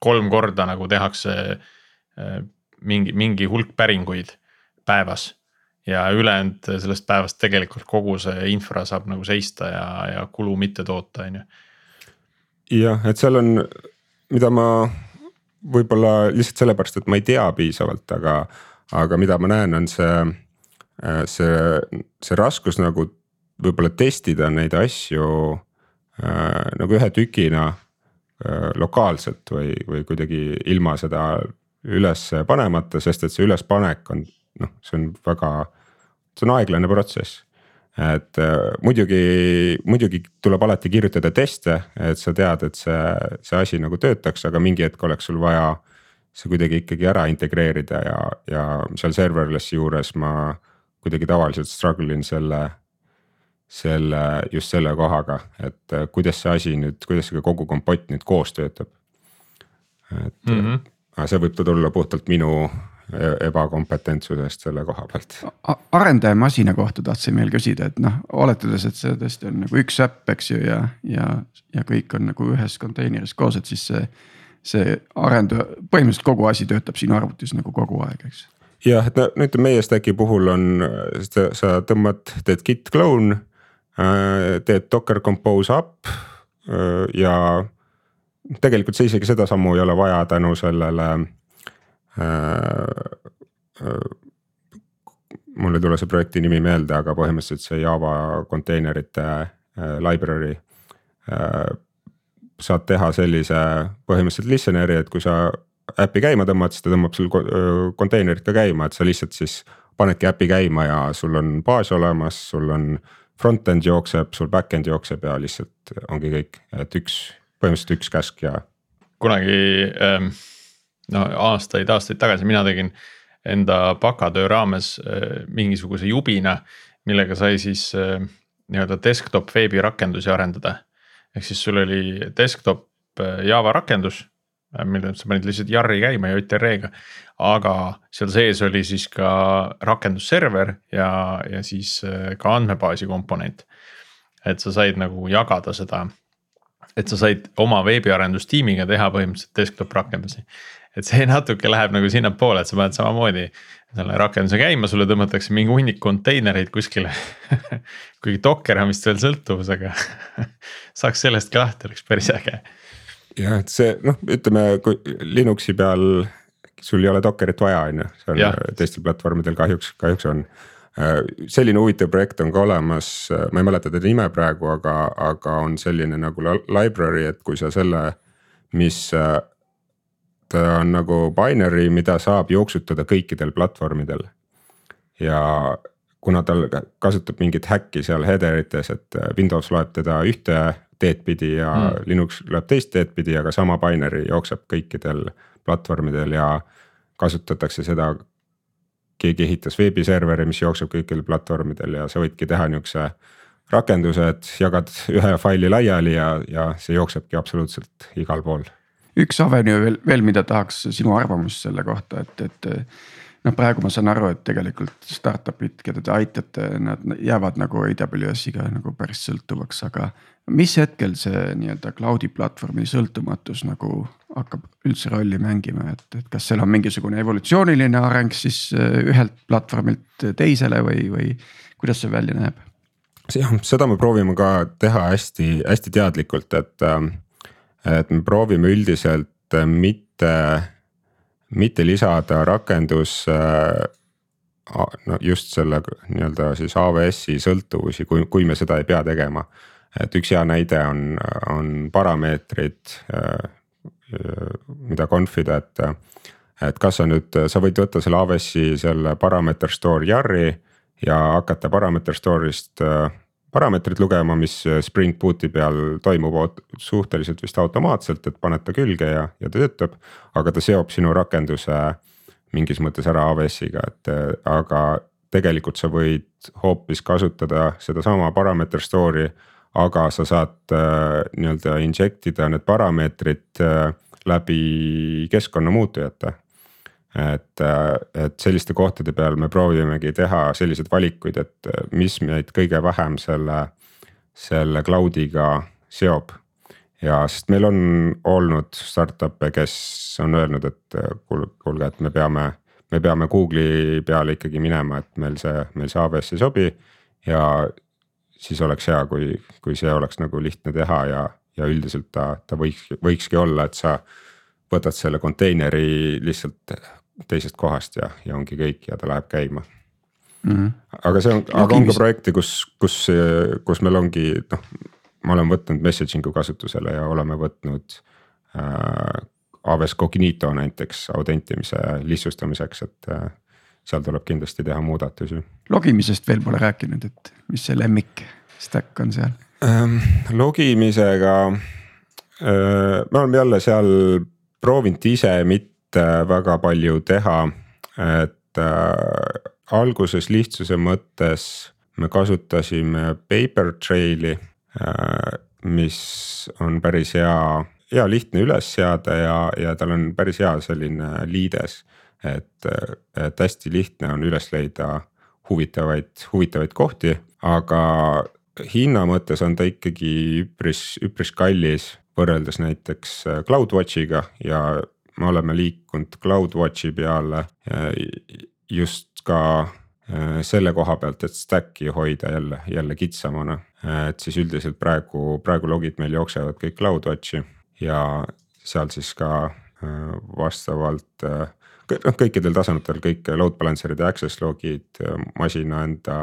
kolm korda nagu tehakse äh, mingi, mingi hulk päringuid päevas. ja ülejäänud sellest päevast tegelikult kogu see infra saab nagu seista ja, ja kulu mitte toota, on ju. jah, et seal on, mida ma võib-olla lihtsalt sellepärast, et ma ei tea piisavalt, aga, aga mida ma näen, on see, see, see raskus nagu võib-olla testida neid asju äh, nagu ühe tükina äh, lokaalselt või, või kuidagi ilma seda üles panemata, sest et see ülespanek on noh, see on väga, see on aeglane protsess et äh, muidugi, muidugi tuleb alati kirjutada teste, et sa tead, et see, see asi nagu töötaks, aga mingi hetk oleks sul vaja. see kuidagi ikkagi ära integreerida ja, ja seal serverless'i juures ma kuidagi tavaliselt struggle in selle. selle, just selle kohaga, et äh, kuidas see asi nüüd, kuidas see kogu kompott nüüd koos töötab. et mm -hmm. see võib tulla puhtalt minu ebakompetentsusest selle koha pealt. arendaja masina kohta tahtsin veel küsida, et noh, oletades, et see tõesti on nagu üks äpp, eks ju, ja, ja, ja kõik on nagu ühes konteineris koos, et siis see. see arendaja, põhimõtteliselt kogu asi töötab sinu arvutis nagu kogu aeg, eks. jah, et no ütleme meie stack'i puhul on, sa tõmbad, teed git clone, äh, teed docker compose up äh, ja tegelikult sa isegi seda sammu ei ole vaja tänu sellele mul ei tule see projekti nimi meelde, aga põhimõtteliselt see Java konteinerite äh, library. saad teha sellise põhimõtteliselt listener'i, et kui sa äppi käima tõmbad, siis ta tõmbab sul konteinerit ka käima, et sa lihtsalt siis panedki äpi käima ja sul on baas olemas, sul on front-end jookseb, sul back-end jookseb ja lihtsalt ongi kõik, et üks, põhimõtteliselt üks käsk ja. kunagi ähm no aastaid-aastaid tagasi mina tegin enda bakatöö raames äh, mingisuguse jubina, millega sai siis äh, nii-öelda desktop veebirakendusi arendada. ehk siis sul oli desktop äh, Java rakendus, mille sa panid lihtsalt jarri käima ja JRE-ga. aga seal sees oli siis ka rakendusserver ja, ja siis ka andmebaasi komponent. et sa said nagu jagada seda, et sa said oma veebiarendustiimiga teha põhimõtteliselt desktop rakendusi et see [laughs] natuke läheb nagu sinnapoole, et sa paned samamoodi selle rakenduse käima, sulle tõmmatakse mingi hunnik konteinereid kuskile [laughs] kuigi Docker on vist veel sõltuvus, aga [laughs] saaks sellest ka lahti, oleks päris äge. jah, et see noh, ütleme kui Linuxi peal sul ei ole Dockerit vaja, on ju, see on ja. teistel platvormidel kahjuks, kahjuks on äh, selline huvitav projekt on ka olemas, ma ei mäleta teda nime praegu, aga, aga on selline nagu library, et kui sa selle, mis äh, on nagu binary, mida saab jooksutada kõikidel platvormidel. ja kuna tal kasutab mingit häkki seal header ites, et Windows loeb teda ühte teed pidi ja mm. Linux loeb teist teed pidi, aga sama binary jookseb kõikidel platvormidel ja kasutatakse seda. keegi ehitas veebiserveri, mis jookseb kõikidel platvormidel ja sa võidki teha niukse rakenduse, et jagad ühe faili laiali ja, ja see jooksebki absoluutselt igal pool üks avenue veel, veel, mida tahaks sinu arvamust selle kohta, et, et. noh, praegu ma saan aru, et tegelikult startup'id, keda te aitate, nad jäävad nagu AWS-iga nagu päris sõltuvaks, aga. mis hetkel see nii-öelda cloud'i platvormi sõltumatus nagu hakkab üldse rolli mängima, et, et kas seal on mingisugune evolutsiooniline areng siis äh, ühelt platvormilt teisele või, või kuidas see välja näeb? jah, seda me proovime ka teha hästi-hästi teadlikult, et ähm, et me proovime üldiselt äh, mitte, mitte lisada rakendus äh, no just selle nii-öelda siis AWS-i sõltuvusi, kui, kui me seda ei pea tegema. et üks hea näide on, on parameetrid, äh, mida conf ida, et. et kas sa nüüd, sa võid võtta selle AWS-i selle parameeter store yar'i ja hakata parameeter store'ist parameetrid lugema, mis äh, Spring Boot'i peal toimub suhteliselt vist automaatselt, et paned ta külge ja, ja ta töötab. aga ta seob sinu rakenduse mingis mõttes ära AWS-iga, et äh, aga tegelikult sa võid hoopis kasutada sedasama parameeter store'i. aga sa saad äh, nii-öelda inject ida need parameetrid äh, läbi keskkonna muutujate. Et, et selliste kohtade peal me proovimegi teha selliseid valikuid, et mis meid kõige vähem selle, selle cloud'iga seob. ja sest meil on olnud startup'e, kes on öelnud, et kuulge, et me peame, me peame Google'i peale ikkagi minema, et meil see, meil see AWS ei sobi. ja siis oleks hea, kui, kui see oleks nagu lihtne teha ja, ja üldiselt ta, ta võiks, võikski olla, et sa võtad selle konteineri lihtsalt teisest kohast ja, ja ongi kõik ja ta läheb käima mm. -hmm. aga see on, aga on ka projekte, kus, kus, kus meil ongi noh, ma olen võtnud messaging'u kasutusele ja oleme võtnud äh, AWS Cognito näiteks autentimise lihtsustamiseks, et äh, seal tuleb kindlasti teha muudatusi. logimisest veel pole rääkinud, et mis see lemmik stack on seal ähm,? logimisega äh,, me oleme jälle seal proovinud ise mitte väga palju teha, et äh, alguses lihtsuse mõttes me kasutasime paper trail'i äh,, mis on päris hea, hea lihtne üles seada ja, ja tal on päris hea selline liides et, et hästi lihtne on üles leida huvitavaid, huvitavaid kohti, aga hinna mõttes on ta ikkagi üpris, üpris kallis võrreldes näiteks CloudWatchiga ja me oleme liikunud CloudWatchi peale just ka äh, selle koha pealt, et stack'i hoida jälle, jälle kitsamana. et siis üldiselt praegu, praegu logid meil jooksevad kõik CloudWatchi ja seal siis ka vastavalt noh kõikidel tasanditel kõik load balancer'id ja access log'id, masina enda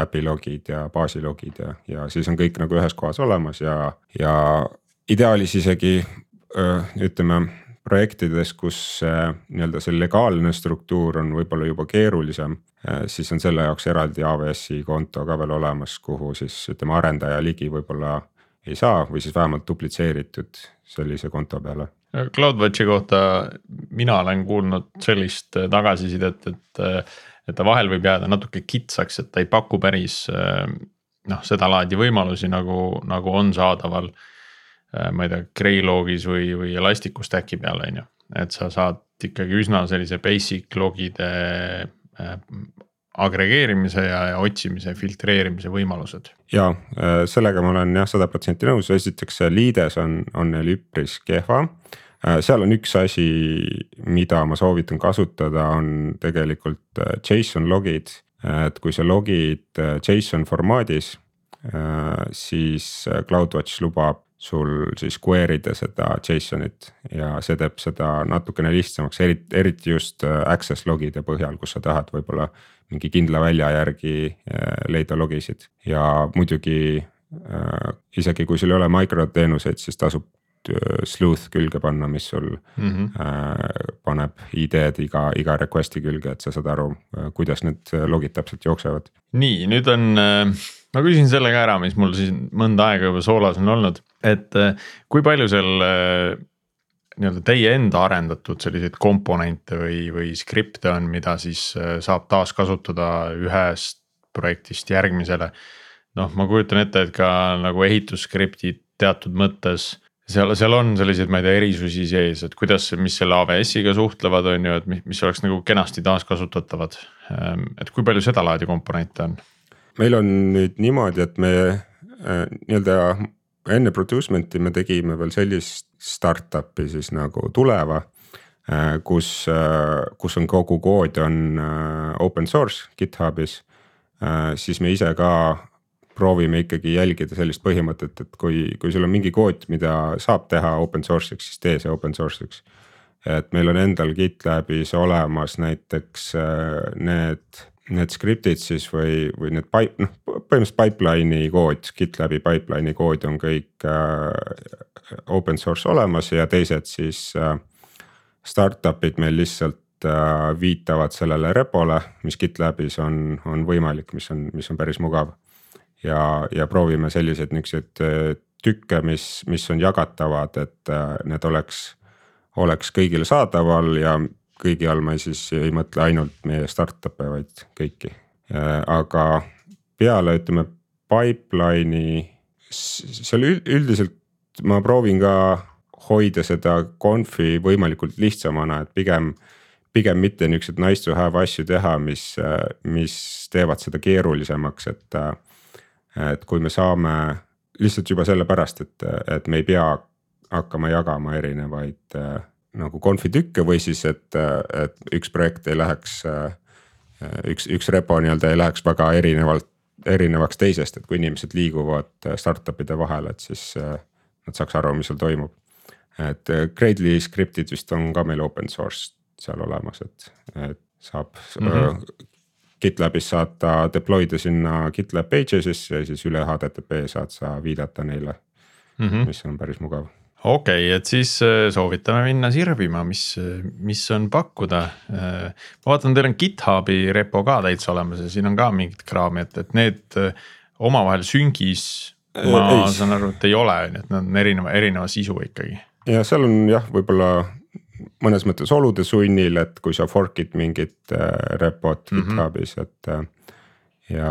äpi logid ja baasi logid ja, ja siis on kõik nagu ühes kohas olemas ja, ja ideaalis isegi öö, ütleme projektides, kus äh, nii-öelda see legaalne struktuur on võib-olla juba keerulisem äh,. siis on selle jaoks eraldi AWS-i konto ka veel olemas, kuhu siis ütleme arendaja ligi võib-olla ei saa või siis vähemalt duplitseeritud sellise konto peale CloudWatchi kohta mina olen kuulnud sellist äh, tagasisidet, et, et ta vahel võib jääda natuke kitsaks, et ta ei paku päris noh, sedalaadi võimalusi nagu, nagu on saadaval. Ma ei tea, Greylogis või, või Elasticus Stacki peal on ju, et sa saad ikkagi üsna sellise basic logide agregeerimise ja, ja otsimise, filtreerimise võimalused. ja sellega ma olen jah sada protsenti nõus, esiteks see liides on, on neil üpris kehva Äh, seal on üks asi, mida ma soovitan kasutada, on tegelikult äh, JSON logid. et kui sa logid äh, JSON formaadis, siis CloudWatch lubab sul siis query da seda JSON-it ja see teeb seda natukene lihtsamaks, eriti, eriti just access logide põhjal, kus sa tahad võib-olla mingi kindla välja järgi leida logisid ja muidugi äh, isegi kui sul ei ole mikroteenuseid, siis tasub Äh, sleuth külge panna, mis sul mm -hmm. äh, paneb ID-d iga, iga request'i külge, et sa saad aru, äh, kuidas need logid täpselt jooksevad. nii, nüüd on äh,, ma küsin selle ka ära, mis mul siin mõnda aega juba soolas on olnud, et äh, kui palju seal äh, nii-öelda teie enda arendatud selliseid komponente või, või skripte on, mida siis saab taaskasutada ühest projektist järgmisele. noh, ma kujutan ette, et ka nagu ehitusskriptid teatud mõttes seal, seal on selliseid, ma ei tea, erisusi sees, et kuidas, mis selle AWS-iga suhtlevad, on ju, et mis, mis oleks nagu kenasti taaskasutatavad. Ehm, et kui palju sedalaadi komponente on? Meil on nüüd niimoodi, et me äh, nii-öelda enne producement'i me tegime veel sellist startup'i siis nagu Tuleva äh,. kus äh,, kus on kogu kood on äh, open source GitHubis äh,, siis me ise ka proovime ikkagi jälgida sellist põhimõtet, et kui, kui sul on mingi kood, mida saab teha open source'iks, siis tee see open source'iks. et meil on endal GitLabis olemas näiteks äh, need, need skriptid siis või, või need pipe, noh põhimõtteliselt pipeline'i kood, GitLabi pipeline'i kood on kõik äh, open source olemas ja teised siis äh, startup'id meil lihtsalt äh, viitavad sellele repole, mis GitLabis on, on võimalik, mis on, mis on päris mugav. Ja, ja proovime selliseid niukseid äh, tükke, mis, mis on jagatavad, et äh, need oleks, oleks kõigile saadaval ja kõigi all ma siis ei mõtle ainult meie startup'e, vaid kõiki. Äh, aga peale ütleme pipeline'i, seal üldiselt ma proovin ka hoida seda conf'i võimalikult lihtsamana, et pigem pigem mitte niukseid nice to have asju teha, mis, mis teevad seda keerulisemaks, et. et kui me saame lihtsalt juba sellepärast, et, et me ei pea hakkama jagama erinevaid nagu konfitükke või siis, et, et üks projekt ei läheks. üks, üks repo nii-öelda ei läheks väga erinevalt, erinevaks teisest, et kui inimesed liiguvad startup'ide vahel, et siis nad saaks aru, mis seal toimub. et Gradle'i skriptid vist on ka meil open source seal olemas, et, et saab mm. -hmm. GitLabis saata deploy da sinna GitLab Pages'isse ja siis üle HTTP saad sa viidata neile mm, -hmm. mis on päris mugav okei okay,, et siis äh, soovitame minna sirvima, mis, mis on pakkuda. Äh, ma vaatan, teil on GitHubi repo ka täitsa olemas ja siin on ka mingit kraami, et, et need äh, omavahel süngis. ma ei. saan aru, et ei ole, nii et nad on erineva, erineva sisu ikkagi. ja seal on jah, võib-olla mõnes mõttes olude sunnil, et kui sa fork'id mingit repot mm -hmm. GitHubis, et. ja,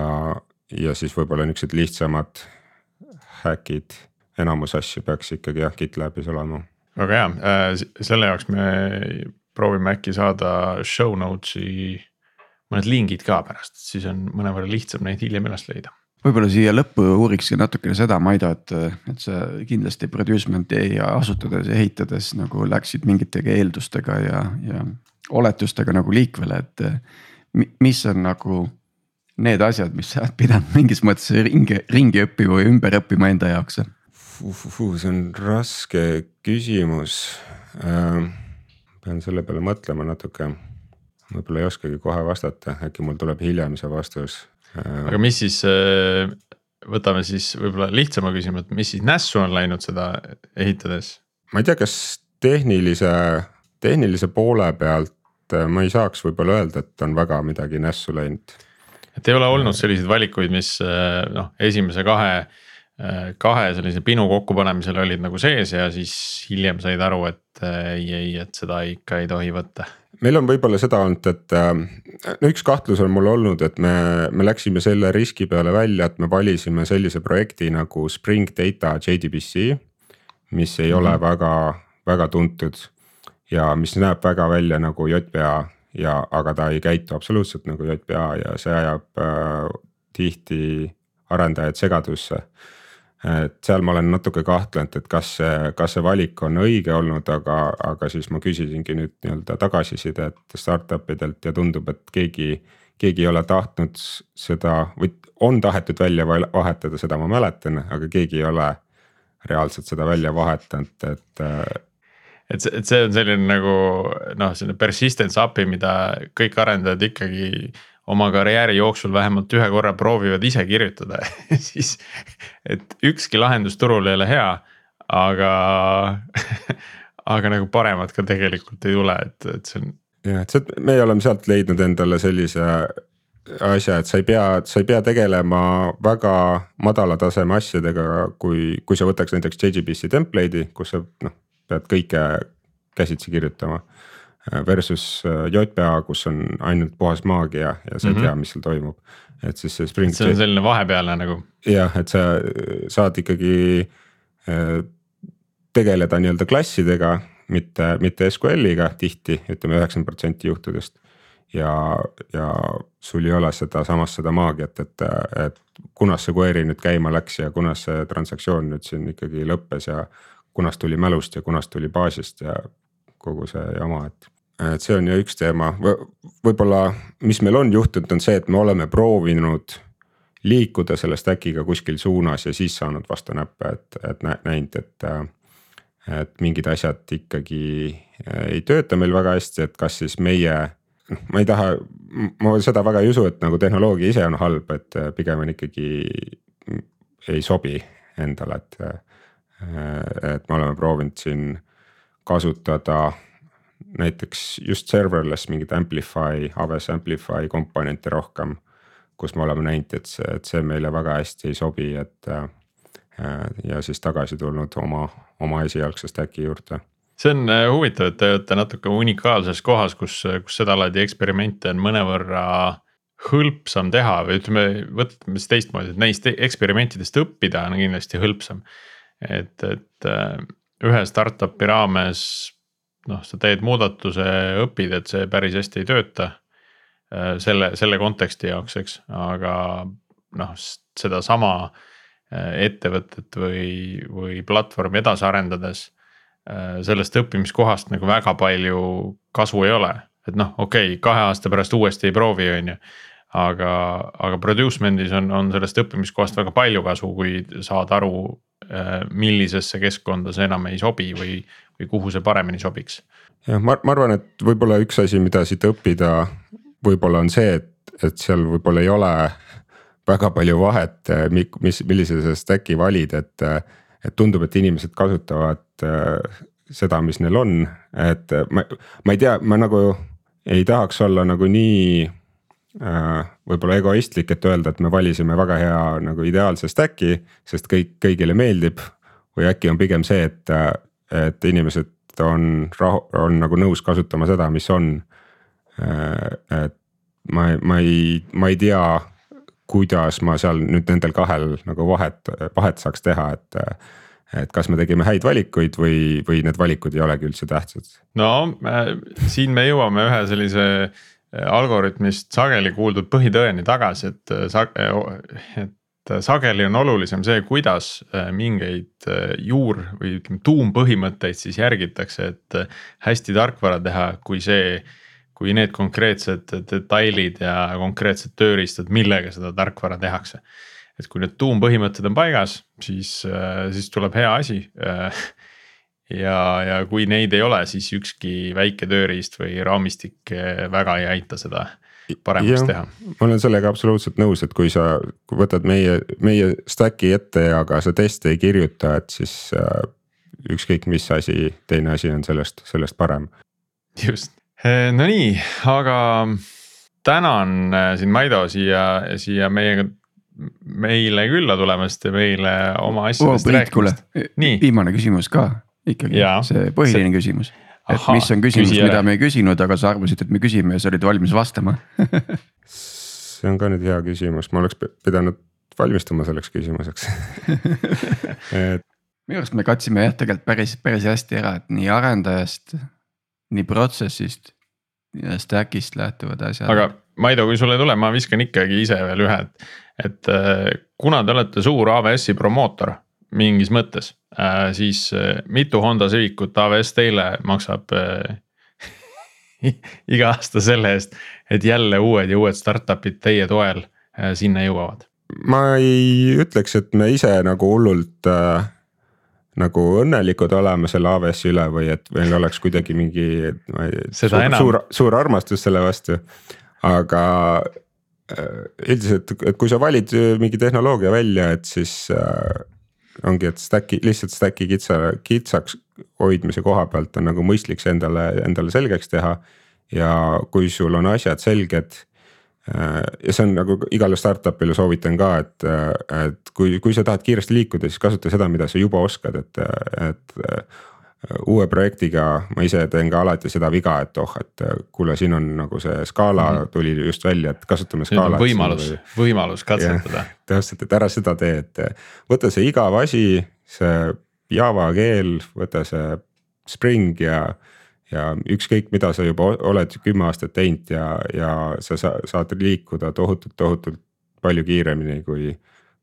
ja siis võib-olla niuksed lihtsamad häkid enamus asju peaks ikkagi jah GitLabis olema. väga hea, äh, selle jaoks me proovime äkki saada show notes'i mõned lingid ka pärast, siis on mõnevõrra lihtsam neid hiljem üles leida. Võib-olla siia lõppu uurikski natukene seda, Maido, et, et sa kindlasti producement'i asutades ja ehitades nagu läksid mingite eeldustega ja, ja oletustega nagu liikvele, et mis on nagu need asjad, mis sa oled pidanud mingis mõttes ringi, ringi õppima või ümber õppima enda jaoks see on raske küsimus äh,. pean selle peale mõtlema natuke. võib-olla ei oskagi kohe vastata, äkki mul tuleb hiljem see vastus äh.. aga mis siis, äh, võtame siis võib-olla lihtsama küsimuse, et mis siis nässu on läinud seda ehitades? ma ei tea, kas tehnilise, tehnilise poole pealt äh, ma ei saaks võib-olla öelda, et on väga midagi nässu läinud. et ei ole olnud selliseid valikuid, mis noh, esimese kahe Äh, kahe sellise pinu kokkupanemisel olid nagu sees ja siis hiljem said aru, et äh, ei, ei, et seda ikka ei tohi võtta. meil on võib-olla seda olnud, et no üks kahtlus on mul olnud, et me, me läksime selle riski peale välja, et me valisime sellise projekti nagu Spring Data JDBC. mis ei mm -hmm. ole mhm. väga, väga tuntud ja mis näeb väga välja nagu JPA ja, aga ta ei käitu absoluutselt nagu JPA ja see ajab äh, tihti arendajaid segadusse et seal ma olen natuke kahtlenud, et kas see, kas see valik on õige olnud, aga, aga siis ma küsisingi nüüd nii-öelda tagasisidet startup idelt ja tundub, et keegi. keegi ei ole tahtnud seda või on tahetud välja vahetada, seda ma mäletan, aga keegi ei ole reaalselt seda välja vahetanud, et et see, et see on selline nagu noh, selline persistence API, mida kõik arendajad ikkagi oma karjääri jooksul vähemalt ühe korra proovivad ise kirjutada [laughs] siis. et ükski lahendus turul ei ole hea, aga [laughs] aga nagu paremat ka tegelikult ei tule, et, et see on. jah, et see, me oleme sealt leidnud endale sellise asja, et sa ei pea, sa ei pea tegelema väga madala taseme asjadega, kui, kui sa võtaks näiteks JGBC template'i, kus sa noh, pead kõike käsitsi kirjutama versus äh, JPA, kus on ainult puhas maagia ja sa ei mm -hmm. tea, mis seal toimub. et siis see Spring. see on selline vahepealne nagu. jah, et sa saad ikkagi äh, tegeleda nii-öelda klassidega, mitte, mitte SQL-iga tihti, ütleme üheksakümmend protsenti juhtudest. ja, ja sul ei ole seda samas seda maagiat, et, et kunas see query nüüd käima läks ja kunas see transaktsioon nüüd siin ikkagi lõppes ja kunas tuli mälust ja kunas tuli baasist ja kogu see jama, et. Et see on ju üks teema v, võib-olla, mis meil on juhtunud, on see, et me oleme proovinud liikuda selle stack'iga kuskil suunas ja siis saanud vastu näppe, et, et näinud, et. et mingid asjad ikkagi ei tööta meil väga hästi, et kas siis meie, noh, ma ei taha, ma seda väga ei usu, et nagu tehnoloogia ise on halb, et pigem on ikkagi ei sobi endale, et. et me oleme proovinud siin kasutada näiteks just serverless mingit Amplify, Aves Amplify komponente rohkem. kus me oleme näinud, et see, et see meile väga hästi ei sobi, et äh, ja siis tagasi tulnud oma, oma esialgse stack'i juurde see on äh, huvitav, et te olete natuke unikaalses kohas, kus, kus sedalaadi eksperimente on mõnevõrra hõlpsam teha või ütleme, võtame siis teistmoodi, et neist eksperimentidest õppida on kindlasti hõlpsam. et, et äh, ühe startup'i raames noh, sa teed muudatuse, õpid, et see päris hästi ei tööta. selle, selle konteksti jaoks, eks, aga noh, sedasama ettevõtet või, või platvormi edasi arendades. sellest õppimiskohast nagu väga palju kasu ei ole, et noh, okei okay,, kahe aasta pärast uuesti ei proovi, on ju aga, aga producement'is on, on sellest õppimiskohast väga palju kasu, kui saad aru, äh, millisesse keskkonda see enam ei sobi või, või kuhu see paremini sobiks. jah, ma, ma arvan, et võib-olla üks asi, mida siit õppida, võib-olla on see, et, et seal võib-olla ei ole väga palju vahet, mis, millise sa stack'i valid, et, et tundub, et inimesed kasutavad äh, seda, mis neil on, et ma, ma ei tea, ma nagu ei tahaks olla nagu nii Äh, võib-olla egoistlik, et öelda, et me valisime väga hea nagu ideaalse stack'i, sest kõik, kõigile meeldib. või äkki on pigem see, et, et inimesed on rahu, on nagu nõus kasutama seda, mis on. Äh, et ma, ma ei, ma ei tea, kuidas ma seal nüüd nendel kahel nagu vahet, vahet saaks teha, et et kas me tegime häid valikuid või, või need valikud ei olegi üldse tähtsad? no äh, siin me jõuame ühe sellise äh, algoritmist sageli kuuldud põhitõeni tagasi, et äh, sa-, äh, et sageli on olulisem see, kuidas mingeid juur- või ütleme tuumpõhimõtteid siis järgitakse, et hästi tarkvara teha, kui see. kui need konkreetsed detailid ja konkreetsed tööriistad, millega seda tarkvara tehakse. et kui need tuumpõhimõtted on paigas, siis, siis tuleb hea asi ja, ja kui neid ei ole, siis ükski väike tööriist või raamistik eh, väga ei aita seda paremaks ja, teha. ma olen sellega absoluutselt nõus, et kui sa võtad meie, meie stack'i ette ja ka sa teste ei kirjuta, et siis äh, ükskõik mis asi, teine asi on sellest, sellest parem. just, eh, no nii, aga tänan eh, sind, Maido, siia, siia meiega meile külla tulemast ja meile oma asjadest oh, rääkimast. viimane küsimus ka ikkagi ja, see põhiline see... küsimus. et Aha, mis on küsimus, mida me ei küsinud, aga sa arvasid, et me küsime ja sa olid valmis vastama see on ka nüüd hea küsimus, ma oleks pidanud valmistuma selleks küsimuseks [laughs] et. minu arust me katsime jah, tegelikult päris, päris hästi ära, et nii arendajast, nii protsessist ja stack'ist lähtuvad asjad. aga Maido, kui sul ei tule, ma viskan ikkagi ise veel ühe, et, et äh, kuna te olete suur AWS-i promootor mingis mõttes, äh, siis äh, mitu Honda Civicut AWS teile maksab äh, [laughs] iga aasta selle eest, et jälle uued ja uued startup'id teie toel sinna jõuavad? ma ei ütleks, et me ise nagu hullult äh, nagu õnnelikud oleme selle AWS-i üle või et meil oleks kuidagi mingi suur, suur, suur armastus selle vastu. aga üldiselt, et kui sa valid mingi tehnoloogia välja, et siis äh, ongi, et stack'i lihtsalt stack'i kitsa, kitsaks hoidmise koha pealt on nagu mõistlik see endale, endale selgeks teha. ja kui sul on asjad selged. Äh, ja see on nagu igale startup'ile soovitan ka, et, et kui, kui sa tahad kiiresti liikuda, siis kasuta seda, mida sa juba oskad, et, et uue projektiga ma ise teen ka alati seda viga, et oh, et kuule, siin on nagu see skaala mm -hmm. tuli just välja, et kasutame skaalat. võimalus, võimalus katsetada. täpselt, et ära seda tee, et võta see igav asi, see Java keel, võta see Spring ja. ja ükskõik, mida sa juba oled kümme aastat teinud ja, ja sa saad liikuda tohutult, tohutult palju kiiremini kui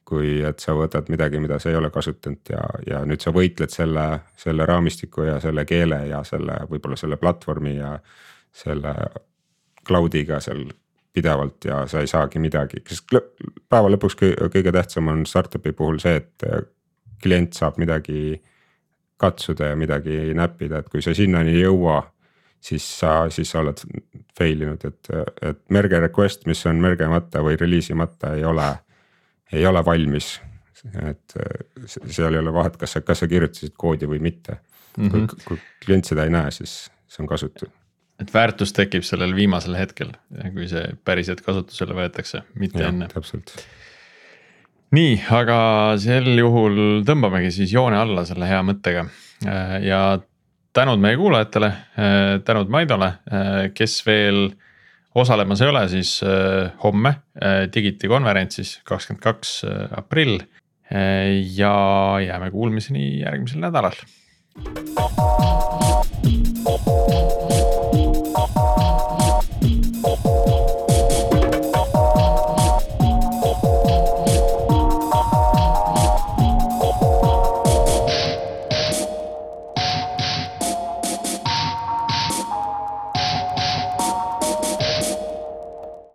kui et sa võtad midagi, mida sa ei ole kasutanud ja, ja nüüd sa võitled selle, selle raamistiku ja selle keele ja selle võib-olla selle platvormi ja selle cloud'iga seal pidevalt ja sa ei saagi midagi, sest päeva lõpuks kõige tähtsam on startup'i puhul see, et klient saab midagi katsuda ja midagi näppida, et kui sa sinnani ei jõua, siis sa, siis sa oled fail inud, et, et merge request, mis on mergemata või release imata, ei ole ei ole valmis. et seal ei ole vahet, kas sa, kas sa kirjutasid koodi või mitte mm. -hmm. kui, mhm. kui klient seda ei näe, siis see on kasutu. et väärtus tekib sellel viimasel hetkel, kui see päriselt kasutusele võetakse, mitte ja, enne. täpselt nii, aga sel juhul tõmbamegi siis joone alla selle hea mõttega ja tänud meie kuulajatele, tänud Maidole, kes veel osalemas ei ole, siis äh, homme äh, Digiti konverentsis, kakskümmend kaks äh, aprill. ja jääme kuulmiseni järgmisel nädalal.